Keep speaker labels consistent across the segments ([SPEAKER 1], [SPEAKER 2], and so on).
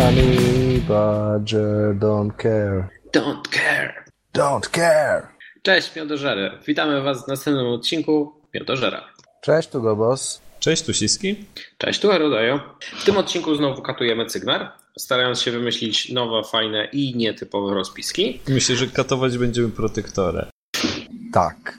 [SPEAKER 1] Honey Badger don't care.
[SPEAKER 2] Don't care.
[SPEAKER 1] Don't care.
[SPEAKER 2] Cześć, Miodożery. Witamy Was w następnym odcinku Miodożera.
[SPEAKER 1] Cześć, tu Gobos.
[SPEAKER 3] Cześć, tu Siski.
[SPEAKER 2] Cześć, tu Erodajo. W tym odcinku znowu katujemy Cygnar, starając się wymyślić nowe, fajne i nietypowe rozpiski.
[SPEAKER 3] Myślę, że katować będziemy protektorę.
[SPEAKER 1] Tak.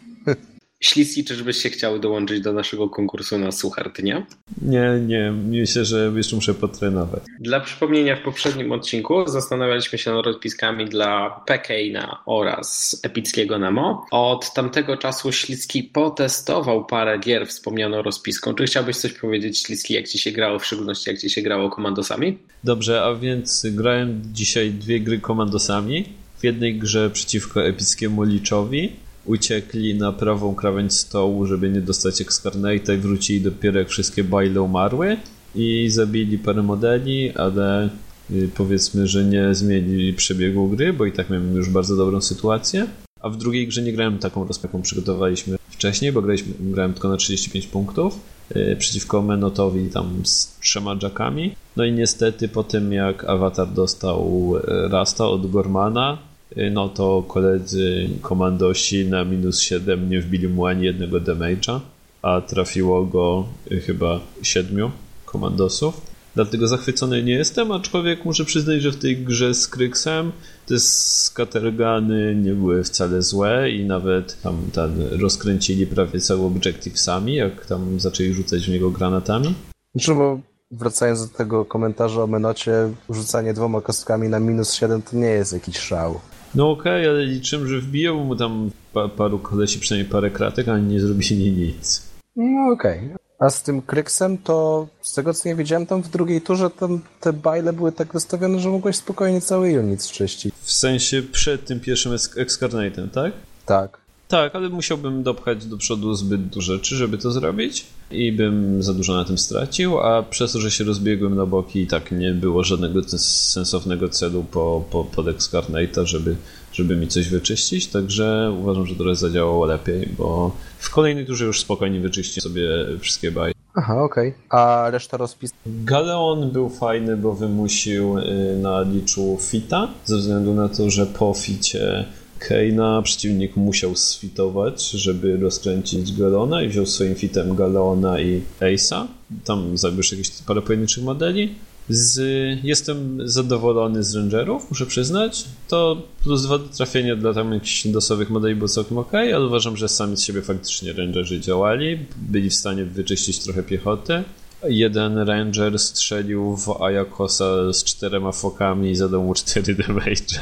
[SPEAKER 2] Śliski, czyżbyś się chciały dołączyć do naszego konkursu na Suchar Dnia?
[SPEAKER 3] Nie, nie, myślę, że jeszcze muszę potrenować.
[SPEAKER 2] Dla przypomnienia, w poprzednim odcinku zastanawialiśmy się nad rozpiskami dla Pekeina oraz epickiego Nemo. Od tamtego czasu Ślicki potestował parę gier wspomnianą rozpiską. Czy chciałbyś coś powiedzieć, Ślicki, jak ci się grało, w szczególności jak ci się grało komandosami?
[SPEAKER 3] Dobrze, a więc grałem dzisiaj dwie gry komandosami. W jednej grze przeciwko epickiemu Liczowi uciekli na prawą krawędź stołu, żeby nie dostać Excarnate i wrócili dopiero jak wszystkie bajle umarły i zabili parę modeli, ale y, powiedzmy, że nie zmienili przebiegu gry, bo i tak miałem już bardzo dobrą sytuację. A w drugiej grze nie grałem taką rozpieką, przygotowaliśmy wcześniej, bo graliśmy, grałem tylko na 35 punktów yy, przeciwko Menotowi tam z trzema jackami. No i niestety po tym jak Avatar dostał y, Rasta od Gormana, no to koledzy komandosi na minus 7 nie wbili mu ani jednego damage'a, a trafiło go chyba 7 komandosów. Dlatego zachwycony nie jestem, aczkolwiek muszę przyznać, że w tej grze z Kryksem te skatergany nie były wcale złe i nawet tam, tam rozkręcili prawie cały objective sami, jak tam zaczęli rzucać w niego granatami.
[SPEAKER 1] Znaczy, bo wracając do tego komentarza o Menocie, rzucanie dwoma kostkami na minus 7 to nie jest jakiś szał.
[SPEAKER 3] No okej, okay, ale liczyłem, że wbiją mu tam pa paru kolesi przynajmniej parę kratek, a nie zrobili nic.
[SPEAKER 1] No okej. Okay. A z tym Kryksem to z tego co nie wiedziałem, tam w drugiej turze tam te bajle były tak wystawione, że mogłeś spokojnie cały unit czyścić.
[SPEAKER 3] W sensie przed tym pierwszym Excarnatem, tak?
[SPEAKER 1] Tak.
[SPEAKER 3] Tak, ale musiałbym dopchać do przodu zbyt dużo rzeczy, żeby to zrobić i bym za dużo na tym stracił, a przez to, że się rozbiegłem na boki i tak nie było żadnego sensownego celu po, po, pod Excarnate'a, żeby, żeby mi coś wyczyścić, także uważam, że to zadziałało lepiej, bo w kolejnej turze już spokojnie wyczyści sobie wszystkie baje.
[SPEAKER 1] Aha, okej. Okay. A reszta rozpis?
[SPEAKER 3] Galeon był fajny, bo wymusił na liczu fita, ze względu na to, że po ficie Keina przeciwnik musiał sfitować, żeby rozkręcić Galona i wziął swoim fitem Galeona i Ace'a. Tam zabiłeś jakieś parę pojedynczych modeli. Z, jestem zadowolony z Rangerów, muszę przyznać. To plus dwa trafienia dla tam jakichś losowych modeli było całkiem ok, ale uważam, że sami z siebie faktycznie Rangerzy działali. Byli w stanie wyczyścić trochę piechoty. Jeden Ranger strzelił w Ayakosa z czterema fokami i zadał mu cztery damage.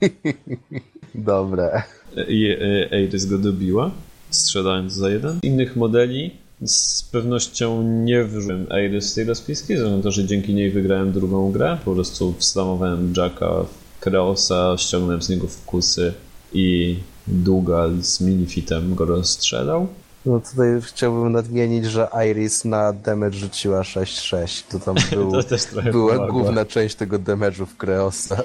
[SPEAKER 1] Dobre.
[SPEAKER 3] I Eiris go dobiła, strzelając za jeden. Innych modeli z pewnością nie wyrzuciłem Eiris z tej rozpiski, na to, że dzięki niej wygrałem drugą grę. Po prostu wstamowałem Jacka w Kreosa, ściągnąłem z niego wkusy i Dugal z minifitem go rozstrzelał.
[SPEAKER 1] No tutaj chciałbym nadmienić, że Iris na damage rzuciła 6-6. To tam był, to była pomagła. główna część tego damage'u w Kreosa.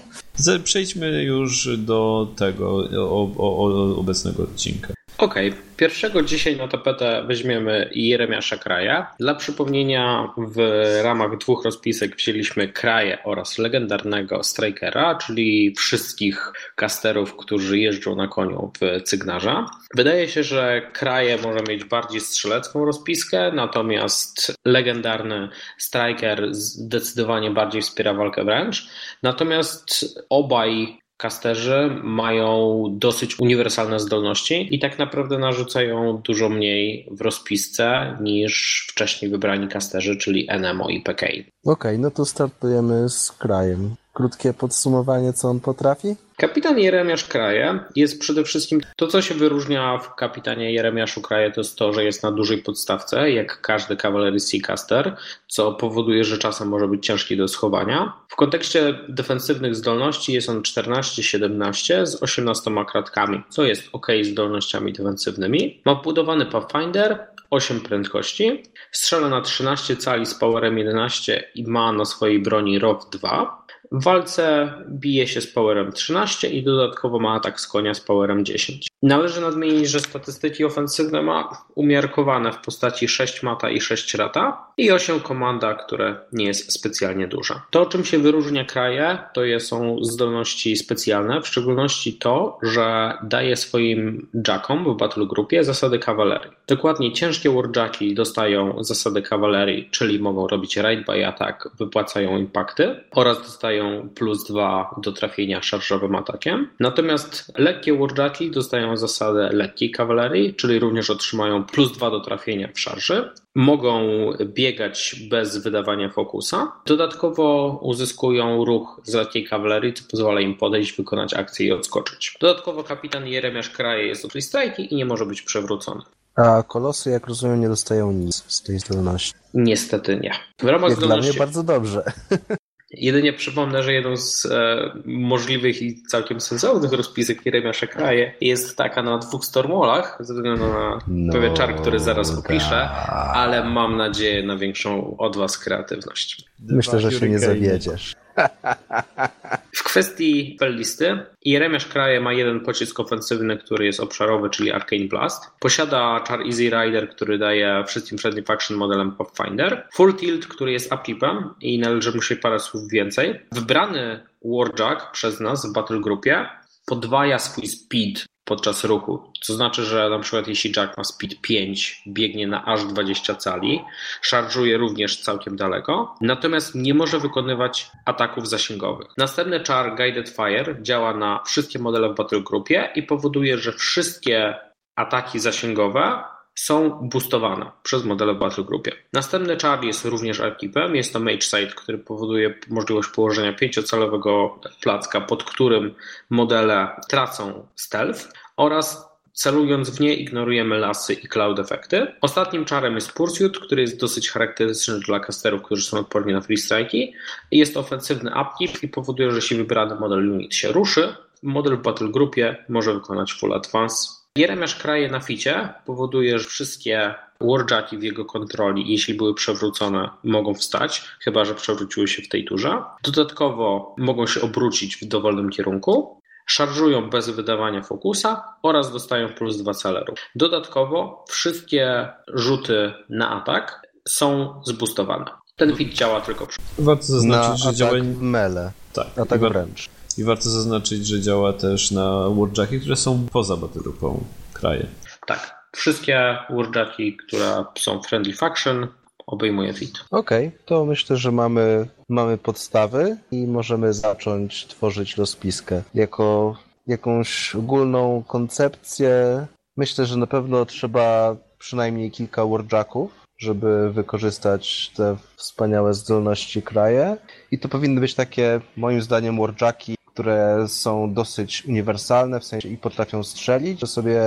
[SPEAKER 3] Przejdźmy już do tego, o, o, o obecnego odcinka.
[SPEAKER 2] Okej, okay. pierwszego dzisiaj na tapetę weźmiemy Jeremiasza Kraja. Dla przypomnienia w ramach dwóch rozpisek wzięliśmy Kraje oraz legendarnego Strikera, czyli wszystkich casterów, którzy jeżdżą na koniu w Cygnarza. Wydaje się, że Kraje może mieć bardziej strzelecką rozpiskę, natomiast legendarny Striker zdecydowanie bardziej wspiera walkę wręcz. Natomiast obaj kasterzy mają dosyć uniwersalne zdolności i tak naprawdę narzucają dużo mniej w rozpisce niż wcześniej wybrani kasterzy, czyli Enemo i PK. Okej,
[SPEAKER 1] okay, no to startujemy z krajem. Krótkie podsumowanie, co on potrafi?
[SPEAKER 2] Kapitan Jeremiasz Kraje jest przede wszystkim to, co się wyróżnia w kapitanie Jeremiaszu Kraje, to jest to, że jest na dużej podstawce, jak każdy Cavalry Seacaster, co powoduje, że czasem może być ciężki do schowania. W kontekście defensywnych zdolności jest on 14-17 z 18 kratkami, co jest ok zdolnościami defensywnymi. Ma budowany Pathfinder, 8 prędkości, strzela na 13 cali z powerem 11 i ma na swojej broni ROW 2. W walce bije się z powerem 13 i dodatkowo ma atak z konia z powerem 10. Należy nadmienić, że statystyki ofensywne ma umiarkowane w postaci 6 mata i 6 rata. i 8 komanda, które nie jest specjalnie duże. To, czym się wyróżnia kraje, to są zdolności specjalne, w szczególności to, że daje swoim jackom w battle grupie zasady kawalerii. Dokładnie ciężkie warjacki dostają zasady kawalerii, czyli mogą robić raid by attack, wypłacają impakty oraz dostają plus 2 do trafienia szarżowym atakiem. Natomiast lekkie warjacki dostają zasadę lekkiej kawalerii, czyli również otrzymają plus 2 do trafienia w szarży mogą biegać bez wydawania fokusa. Dodatkowo uzyskują ruch z lekkiej kawalerii, co pozwala im podejść, wykonać akcję i odskoczyć. Dodatkowo kapitan Jeremiasz Kraje jest od strajki i nie może być przewrócony.
[SPEAKER 1] A kolosy, jak rozumiem, nie dostają nic z tej zdolności.
[SPEAKER 2] Niestety nie. W ramach
[SPEAKER 1] jak zdolności... dla mnie bardzo dobrze.
[SPEAKER 2] Jedynie przypomnę, że jedną z e, możliwych i całkiem sensownych rozpisek Jeremiasza Kraje jest taka na dwóch Stormwallach, ze względu na no, pewien czar, który zaraz opiszę, tak. ale mam nadzieję na większą od Was kreatywność.
[SPEAKER 1] Myślę, że się nie zawiedziesz.
[SPEAKER 2] W kwestii listy Jeremiasz Kraje ma jeden pocisk ofensywny, który jest obszarowy, czyli Arcane Blast. Posiada czar Easy Rider, który daje wszystkim Friendly Faction modelem Pathfinder. Full Tilt, który jest upkeepem i należy mu się parę słów więcej. Wybrany Warjack przez nas w Battle Groupie podwaja swój speed podczas ruchu. Co znaczy, że na przykład jeśli Jack ma speed 5, biegnie na aż 20 cali, szarżuje również całkiem daleko, natomiast nie może wykonywać ataków zasięgowych. Następny czar Guided Fire działa na wszystkie modele w Battle Groupie i powoduje, że wszystkie ataki zasięgowe są boostowane przez modele w Battle Groupie. Następny czar jest również archipem, jest to Mage Side, który powoduje możliwość położenia pięciocalowego placka, pod którym modele tracą stealth oraz Celując w nie ignorujemy lasy i cloud efekty. Ostatnim czarem jest Pursuit, który jest dosyć charakterystyczny dla casterów, którzy są odporni na free strike'i. Jest ofensywny upkeep i powoduje, że jeśli wybrany model unit się ruszy, model w battle groupie może wykonać full advance Jeremiasz kraje na ficie powoduje, że wszystkie warjacki w jego kontroli, jeśli były przewrócone, mogą wstać, chyba że przewróciły się w tej turze. Dodatkowo mogą się obrócić w dowolnym kierunku, szarżują bez wydawania fokusa oraz dostają plus 2 celeru. Dodatkowo wszystkie rzuty na atak są zboostowane. Ten fit działa tylko przy...
[SPEAKER 1] Warto zaznaczyć, na że działa... mele. Tak. Atak wręcz.
[SPEAKER 3] I warto zaznaczyć, że działa też na warjacki, które są poza battlegroupą kraje.
[SPEAKER 2] Tak. Wszystkie warjacki, które są friendly faction, obejmuje fit.
[SPEAKER 1] Okej, okay, to myślę, że mamy, mamy podstawy i możemy zacząć tworzyć rozpiskę. Jako jakąś ogólną koncepcję myślę, że na pewno trzeba przynajmniej kilka warjacków, żeby wykorzystać te wspaniałe zdolności kraje. I to powinny być takie, moim zdaniem, warjacki które są dosyć uniwersalne, w sensie i potrafią strzelić, żeby sobie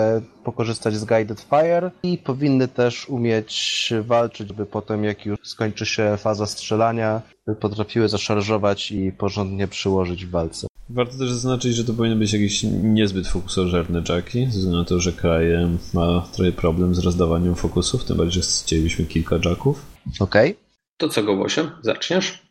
[SPEAKER 1] pokorzystać z Guided Fire i powinny też umieć walczyć, by potem jak już skończy się faza strzelania, by potrafiły zaszarżować i porządnie przyłożyć w walce.
[SPEAKER 3] Warto też zaznaczyć, że to powinny być jakieś niezbyt fokusożerne jacki, ze względu na to, że kraj ma trochę problem z rozdawaniem fokusów, tym bardziej, że chcielibyśmy kilka jacków.
[SPEAKER 1] Okej. Okay.
[SPEAKER 2] To co, Gołosie? Zaczniesz?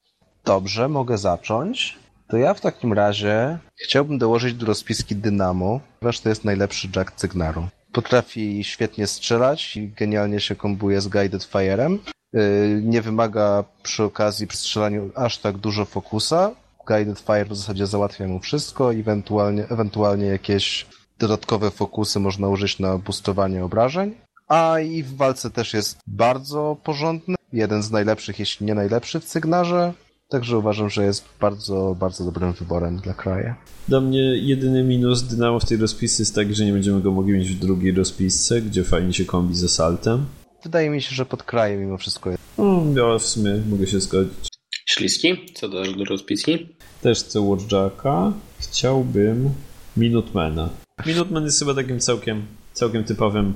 [SPEAKER 1] Dobrze, mogę zacząć. To ja w takim razie chciałbym dołożyć do rozpiski Dynamo, ponieważ to jest najlepszy Jack Cygnaru. Potrafi świetnie strzelać i genialnie się kombuje z Guided Fire'em. Y, nie wymaga przy okazji przy strzelaniu aż tak dużo fokusa. Guided Fire w zasadzie załatwia mu wszystko, ewentualnie, ewentualnie jakieś dodatkowe fokusy można użyć na boostowanie obrażeń. A i w walce też jest bardzo porządny. Jeden z najlepszych, jeśli nie najlepszy w Cygnarze. Także uważam, że jest bardzo, bardzo dobrym wyborem dla kraju.
[SPEAKER 3] Dla mnie jedyny minus Dynamo w tej rozpisce jest taki, że nie będziemy go mogli mieć w drugiej rozpisce, gdzie fajnie się kombi ze saltem.
[SPEAKER 1] Wydaje mi się, że pod krajem mimo wszystko jest.
[SPEAKER 3] Mm, ja w sumie mogę się zgodzić.
[SPEAKER 2] Śliski? Co do, do rozpiski?
[SPEAKER 3] Też chcę Watchdocka. Chciałbym Minutemana. Minuteman jest chyba takim całkiem, całkiem typowym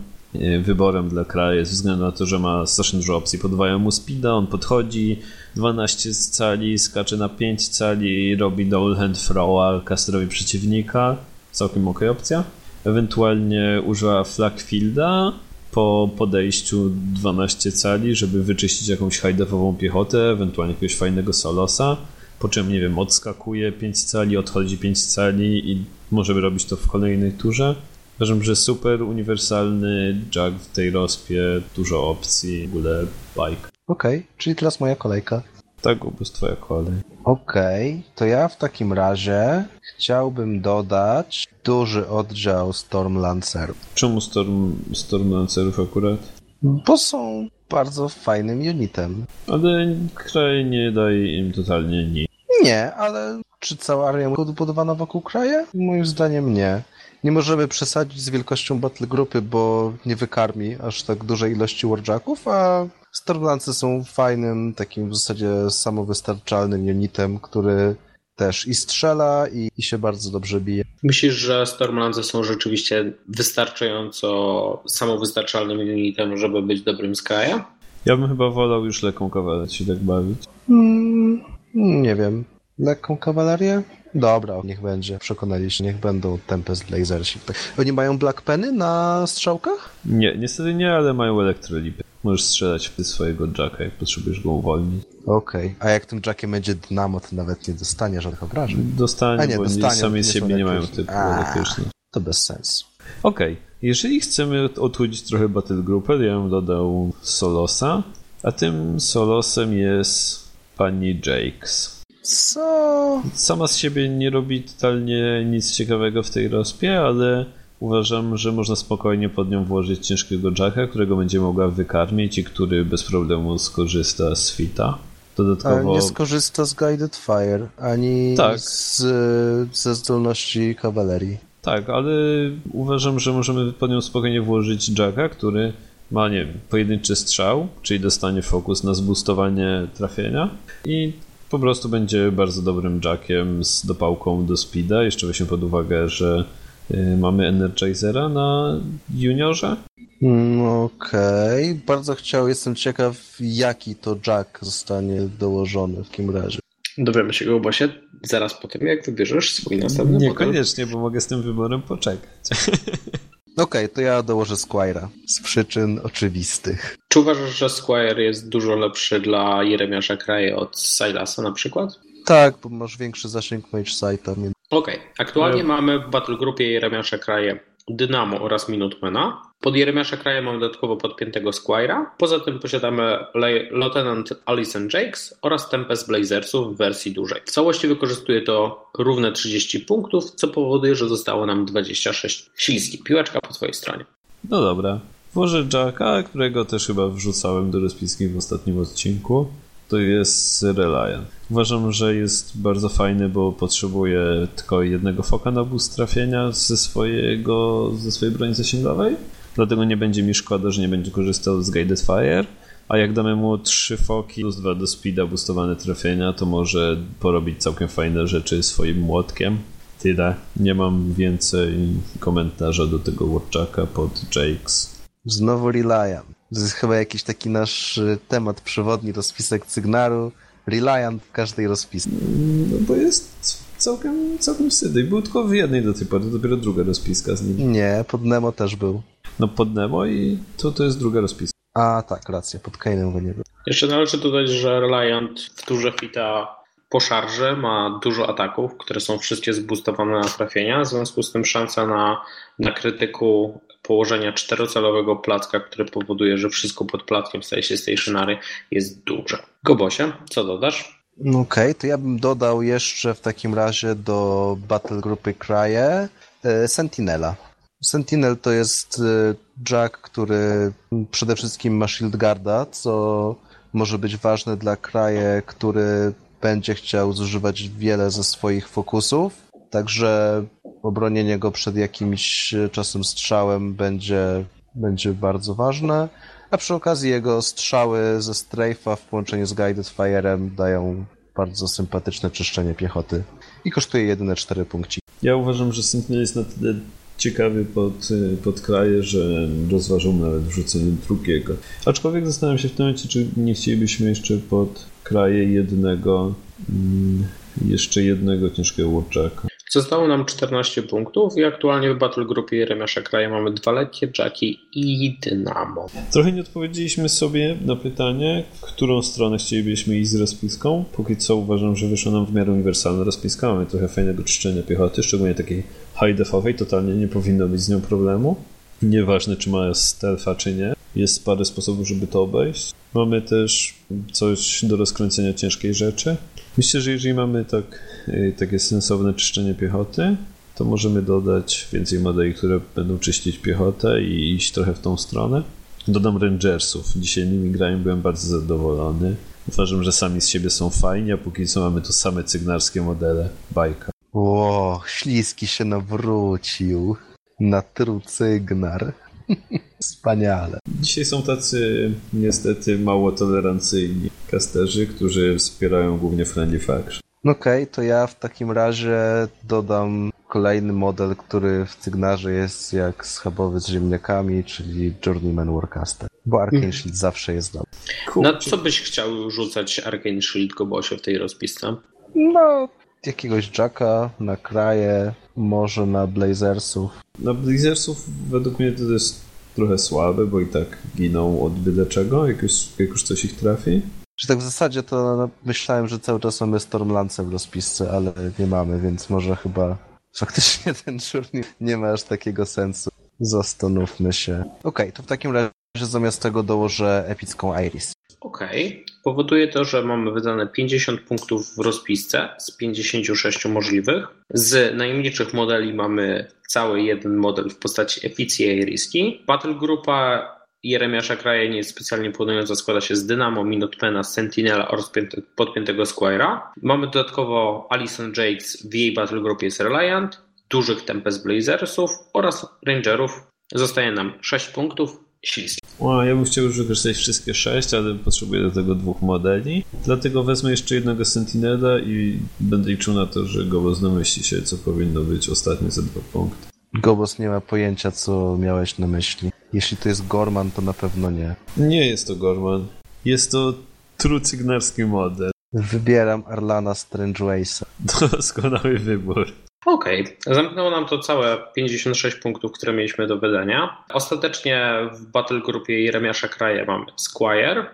[SPEAKER 3] wyborem dla kraju ze względu na to, że ma strasznie dużo opcji. Podwajają mu speeda, on podchodzi 12 cali, skacze na 5 cali, robi double hand throwa casterowi przeciwnika. Całkiem ok opcja. Ewentualnie używa flagfielda po podejściu 12 cali, żeby wyczyścić jakąś high-defową piechotę, ewentualnie jakiegoś fajnego solosa. Po czym, nie wiem, odskakuje 5 cali, odchodzi 5 cali i może robić to w kolejnej turze. Uważam, że super uniwersalny Jack w tej rozpie, dużo opcji, w ogóle bike.
[SPEAKER 1] Okej, czyli teraz moja kolejka.
[SPEAKER 3] Tak, Gubus, twoja kolej.
[SPEAKER 1] Okej, to ja w takim razie chciałbym dodać duży oddział Stormlancerów,
[SPEAKER 3] Czemu Storm, Storm Lancerów akurat?
[SPEAKER 1] bo są bardzo fajnym unitem.
[SPEAKER 3] Ale kraj nie daje im totalnie nic.
[SPEAKER 1] Nie, ale czy cała armia jest budowana wokół kraja? Moim zdaniem nie. Nie możemy przesadzić z wielkością battle grupy, bo nie wykarmi aż tak dużej ilości warjacków, a Stormlancy są fajnym, takim w zasadzie samowystarczalnym unitem, który też i strzela, i, i się bardzo dobrze bije.
[SPEAKER 2] Myślisz, że Stormlandsy są rzeczywiście wystarczająco samowystarczalnym unitem, żeby być dobrym z kraja?
[SPEAKER 3] Ja bym chyba wolał już lekką kawalę się tak bawić.
[SPEAKER 1] Mm, nie wiem. Lekką kawalerię? Dobra, niech będzie. Przekonaliście, niech będą Tempest Blazersi. Oni mają Black Penny na strzałkach?
[SPEAKER 3] Nie, niestety nie, ale mają elektrolipy. Możesz strzelać w swojego Jacka, jak potrzebujesz go uwolnić.
[SPEAKER 1] Okej. A jak tym Jackiem będzie dynamo, to nawet nie dostanie żadnych obrażeń.
[SPEAKER 3] Dostanie,
[SPEAKER 1] A nie,
[SPEAKER 3] bo
[SPEAKER 1] dostanie,
[SPEAKER 3] oni sami
[SPEAKER 1] nie
[SPEAKER 3] z siebie nie mają typu
[SPEAKER 1] A.
[SPEAKER 3] elektryczny.
[SPEAKER 1] To bez sensu.
[SPEAKER 3] Okej, jeżeli chcemy odchudzić trochę Battle Grupę, to ja bym dodał Solosa, a tym Solosem jest pani Jakes.
[SPEAKER 1] Co?
[SPEAKER 3] Sama z siebie nie robi totalnie nic ciekawego w tej rozpie, ale uważam, że można spokojnie pod nią włożyć ciężkiego Jacka, którego będzie mogła wykarmić i który bez problemu skorzysta z fita.
[SPEAKER 1] Ale
[SPEAKER 3] Dodatkowo
[SPEAKER 1] nie skorzysta z Guided Fire, ani
[SPEAKER 3] Tak.
[SPEAKER 1] z, ze zdolności kawalerii.
[SPEAKER 3] Tak, ale uważam, że możemy pod nią spokojnie włożyć Jacka, który ma, nie wiem, pojedynczy strzał, czyli dostanie fokus na zboostowanie trafienia i po prostu będzie bardzo dobrym Jackiem z dopałką do speeda. Jeszcze weźmy pod uwagę, że y, mamy Energizera na juniorze.
[SPEAKER 1] Mm, Okej, bardzo chciał, jestem ciekaw, jaki to Jack zostanie dołożony w takim razie.
[SPEAKER 2] Dowiemy się go, Bosie, zaraz po tym, jak wybierzesz swój następny model.
[SPEAKER 3] Niekoniecznie, bo mogę z tym wyborem poczekać.
[SPEAKER 1] Okej, to ja dołożę Squire'a. Z przyczyn oczywistych.
[SPEAKER 2] Czy uważasz, że Squire jest dużo lepszy dla Jeremiasza Kraje od Silasa na przykład?
[SPEAKER 1] Tak, bo masz większy zasięg Mage Sight'a.
[SPEAKER 2] Okej, aktualnie
[SPEAKER 3] Ale-
[SPEAKER 2] mamy w Battle Grupie Jeremiasza Kraje Dynamo oraz Minutemana. Pod Jeremiasza Kraje mamy dodatkowo podpiętego Squire'a. Poza tym posiadamy Lieutenant Alison Jakes oraz Tempest Blazersów w wersji dużej. W całości wykorzystuje to równe 30 punktów, co powoduje, że zostało nam 26. Śliski, piłeczka po twojej stronie.
[SPEAKER 3] No dobra. Włożę Jacka, którego też chyba wrzucałem do rozpiski w ostatnim odcinku. To jest Reliant. Uważam, że jest bardzo fajny, bo potrzebuje tylko jednego foka na boost trafienia ze, swojego, ze swojej broni zasięgowej. Dlatego nie będzie mi szkoda, że nie będzie korzystał z Guided Fire. A jak damy mu trzy foki plus dwa do speeda boostowane trafienia, to może porobić całkiem fajne rzeczy swoim młotkiem. Tyle. Nie mam więcej komentarza do tego Warjacka pod Jakes.
[SPEAKER 1] Znowu Reliant. To jest chyba jakiś taki nasz y, temat przewodni, rozpisek Cygnaru. Reliant w każdej rozpisce.
[SPEAKER 3] No bo jest całkiem, całkiem sydy. Był tylko w jednej do tej pory, to dopiero druga rozpiska z nim.
[SPEAKER 1] Nie, pod Nemo też był.
[SPEAKER 3] No pod Nemo i to, to jest druga rozpiska.
[SPEAKER 1] A, tak, racja, pod Kainem go nie był.
[SPEAKER 2] Jeszcze należy dodać, że Reliant w turze fita po szarży ma dużo ataków, które są wszystkie zboostowane na trafienia, w związku z tym szansa na, na krytyku położenia czterocalowego placka, który powoduje, że wszystko pod plackiem staje się stationary, jest duże. Gobosie, co dodasz?
[SPEAKER 1] No Okej, to ja bym dodał jeszcze w takim razie do Battle Grupy Kraje e, Sentinela. Sentinel to jest e, Jack, który przede wszystkim ma Shield Guarda, co może być ważne dla kraje, który będzie chciał zużywać wiele ze swoich fokusów. Także obronienie go przed jakimś e, czasem strzałem będzie, będzie bardzo ważne. A przy okazji jego strzały ze strafe'a w połączeniu z Guided Fire'em dają bardzo sympatyczne czyszczenie piechoty. I kosztuje jedyne 4 punkci.
[SPEAKER 3] Ja uważam, że Sentinel jest na tyle ciekawy pod, y, pod kraje, że rozważam nawet wrzucenie drugiego. Aczkolwiek zastanawiam się w tym momencie, czy nie chcielibyśmy jeszcze pod kraje jednego, mm, jeszcze jednego ciężkiego Warjacka.
[SPEAKER 2] Zostało nam 14 punktów i aktualnie w Battle Grupie Jeremiasza Kraja mamy dwa lekkie Jacki i Dynamo.
[SPEAKER 3] Trochę nie odpowiedzieliśmy sobie na pytanie, którą stronę chcielibyśmy iść z rozpiską. Póki co uważam, że wyszła nam w miarę uniwersalna rozpiska. Mamy trochę fajnego czyszczenia piechoty, szczególnie takiej high defowej. Totalnie nie powinno być z nią problemu. Nieważne, czy ma stealtha, czy nie. Jest parę sposobów, żeby to obejść. Mamy też coś do rozkręcenia ciężkiej rzeczy. Myślę, że jeżeli mamy tak, y, takie sensowne czyszczenie piechoty, to możemy dodać więcej modeli, które będą czyścić piechotę i iść trochę w tą stronę. Dodam Rangersów. Dzisiaj nimi grałem, byłem bardzo zadowolony. Uważam, że sami z siebie są fajni, a póki co mamy tu same cygnarskie modele. Bajka.
[SPEAKER 1] Ło, śliski się nawrócił na trucygnar. Wspaniale.
[SPEAKER 3] Dzisiaj są tacy niestety mało tolerancyjni kasterzy, którzy wspierają głównie Friendly Faction.
[SPEAKER 1] Okej, to ja w takim razie dodam kolejny model, który w Cygnarze jest jak schabowy z ziemniakami, czyli Journeyman Warcaster. Bo Arcane Shield zawsze jest dobry.
[SPEAKER 2] Na co byś chciał rzucać Arcane Shield Gobosie w tej rozpisce?
[SPEAKER 1] No, jakiegoś Jacka na kraje, może na Blazersów.
[SPEAKER 3] Na Blazzersów według mnie to jest trochę słabe, bo i tak giną od byle czego, jak już, jak już coś ich trafi.
[SPEAKER 1] Że tak w zasadzie to myślałem, że cały czas mamy Stormlance w rozpisce, ale nie mamy, więc może chyba faktycznie ten Journey nie ma aż takiego sensu. Zastanówmy się. Okej, to w takim razie zamiast tego dołożę epicką Iris.
[SPEAKER 2] Okej. Powoduje to, że mamy wydane 50 punktów w rozpisce z 56 możliwych. Z najmniejszych modeli mamy cały jeden model w postaci Epicji Iriski. Battle Grupa Jeremiasza Kraja nie jest specjalnie płonująca, składa się z Dynamo, Minutemana, Sentinela oraz pięte- podpiętego Squire'a. Mamy dodatkowo Alison Jakes, w jej Battle Grupie jest Reliant, dużych Tempest Blazersów oraz Rangerów. Zostaje nam 6 punktów, śliski.
[SPEAKER 3] O, ja bym chciał już wykorzystać wszystkie sześć, ale potrzebuję do tego dwóch modeli. Dlatego wezmę jeszcze jednego Sentinela i będę liczył na to, że Gobos domyśli się, co powinno być ostatnie za dwa punkty.
[SPEAKER 1] Gobos nie ma pojęcia, co miałeś na myśli. Jeśli to jest Gorman, to na pewno nie.
[SPEAKER 3] Nie jest to Gorman. Jest to trucygnarski model.
[SPEAKER 1] Wybieram Arlana Strangeways'a.
[SPEAKER 3] Doskonały wybór.
[SPEAKER 2] Okej, zamknęło nam to całe 56 punktów, które mieliśmy do wydania. Ostatecznie w Battle Grupie Jeremiasza Kraja mamy Squire,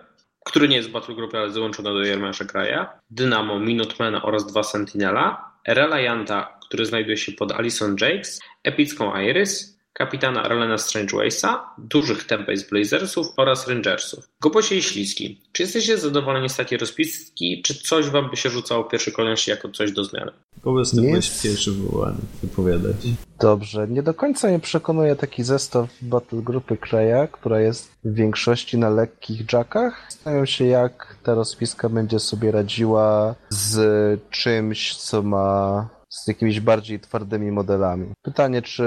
[SPEAKER 2] który nie jest w Battle ale dołączony do Jeremiasza Kraja, Dynamo, Minutemana oraz dwa Sentinela, Relianta, który znajduje się pod Alison Jakes, epicką Iris, kapitana Arlena Strangewaysa, dużych Tempest Blazersów oraz Rangersów. Gobosie i Śliski, czy jesteście zadowoleni z takiej rozpiski, czy coś wam by się rzucało w pierwszej kolejności jako coś do zmiany?
[SPEAKER 3] Gobos, ty
[SPEAKER 1] Nie
[SPEAKER 3] byłeś pierwszy wywołany. Wypowiadać.
[SPEAKER 1] Dobrze, nie do końca mnie przekonuje taki zestaw Battle Grupy Kreja, która jest w większości na lekkich jackach. Zastanawiam się, jak ta rozpiska będzie sobie radziła z czymś, co ma z jakimiś bardziej twardymi modelami. Pytanie, czy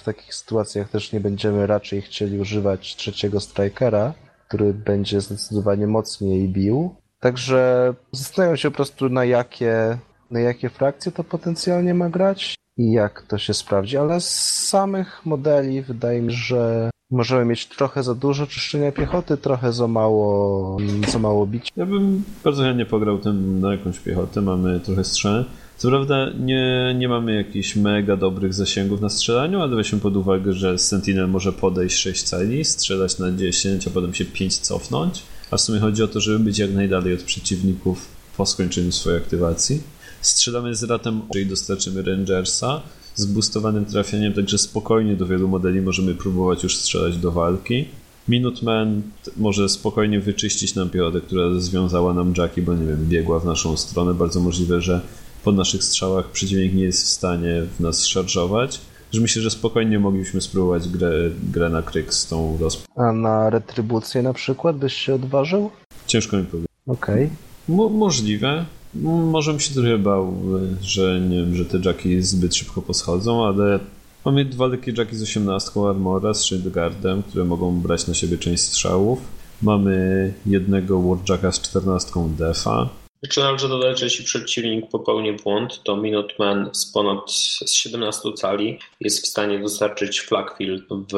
[SPEAKER 1] w takich sytuacjach też nie będziemy raczej chcieli używać trzeciego strikera, który będzie zdecydowanie mocniej bił. Także zastanawiam się po prostu na jakie, na jakie frakcje to potencjalnie ma grać i jak to się sprawdzi, ale z samych modeli wydaje mi się, że możemy mieć trochę za dużo czyszczenia piechoty, trochę za mało, za mało bicia.
[SPEAKER 3] Ja bym bardzo chętnie pograł tym na jakąś piechotę. Mamy trochę strzał. Co prawda nie, nie mamy jakichś mega dobrych zasięgów na strzelaniu, ale weźmy pod uwagę, że Sentinel może podejść 6 cali, strzelać na 10, a potem się 5 cofnąć. A w sumie chodzi o to, żeby być jak najdalej od przeciwników po skończeniu swojej aktywacji. Strzelamy z ratem, jeżeli dostarczymy Rangersa z boostowanym trafieniem, także spokojnie do wielu modeli możemy próbować już strzelać do walki. Minuteman może spokojnie wyczyścić nam piechotę, która związała nam Jackie, bo nie wiem, biegła w naszą stronę. Bardzo możliwe, że po naszych strzałach przeciwnik nie jest w stanie w nas szarżować. Że myślę, że spokojnie moglibyśmy spróbować grę, grę na kryk z tą rozp...
[SPEAKER 1] A na retrybucję na przykład byś się odważył?
[SPEAKER 3] Ciężko mi powiedzieć.
[SPEAKER 1] Okej.
[SPEAKER 3] Mo- możliwe. Może bym się trochę bał, że nie wiem, że te Jacki zbyt szybko poschodzą, ale mamy dwa lekkie Jacki z 18 armora, z Shieldguardem, które mogą brać na siebie część strzałów. Mamy jednego Warjacka z 14 defa.
[SPEAKER 2] Jeszcze należy dodać, że jeśli przeciwnik popełni błąd, to Minuteman z ponad z 17 cali jest w stanie dostarczyć flakfield w,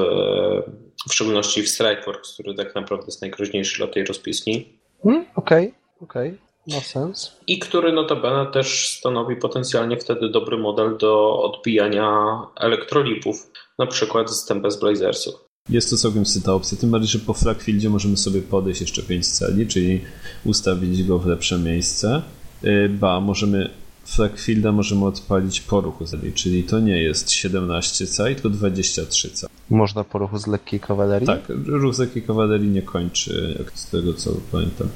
[SPEAKER 2] w szczególności w Strikeforce, który tak naprawdę jest najgroźniejszy dla tej rozpiski.
[SPEAKER 1] Hmm, Okej, okej. Ma sens.
[SPEAKER 2] I który notabene też stanowi potencjalnie wtedy dobry model do odbijania elektrolipów, na przykład z Tempest Blazersów.
[SPEAKER 3] Jest to całkiem syta opcja, tym bardziej, że po Fragfieldzie możemy sobie podejść jeszcze 5 celi, czyli ustawić go w lepsze miejsce. Yy, Ba, możemy Fragfielda możemy odpalić po ruchu celi, czyli to nie jest 17 cali, tylko 23 cali.
[SPEAKER 1] Można po ruchu z lekkiej kawalerii?
[SPEAKER 3] Tak, ruch z lekkiej kawalerii nie kończy, jak z tego co pamiętam.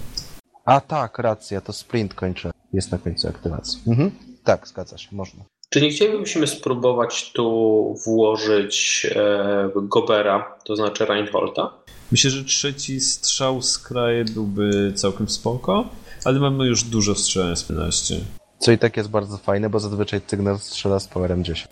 [SPEAKER 1] A tak, racja, to sprint kończy. Jest na końcu aktywacji. Mhm. Tak, zgadza się, można.
[SPEAKER 2] Czy nie chcielibyśmy spróbować tu włożyć e, Gobera, to znaczy Reinholda?
[SPEAKER 3] Myślę, że trzeci strzał z kraje byłby całkiem spoko, ale mamy już dużo strzelania z 15.
[SPEAKER 1] Co i tak jest bardzo fajne, bo zazwyczaj Cygnar strzela z powerem 10.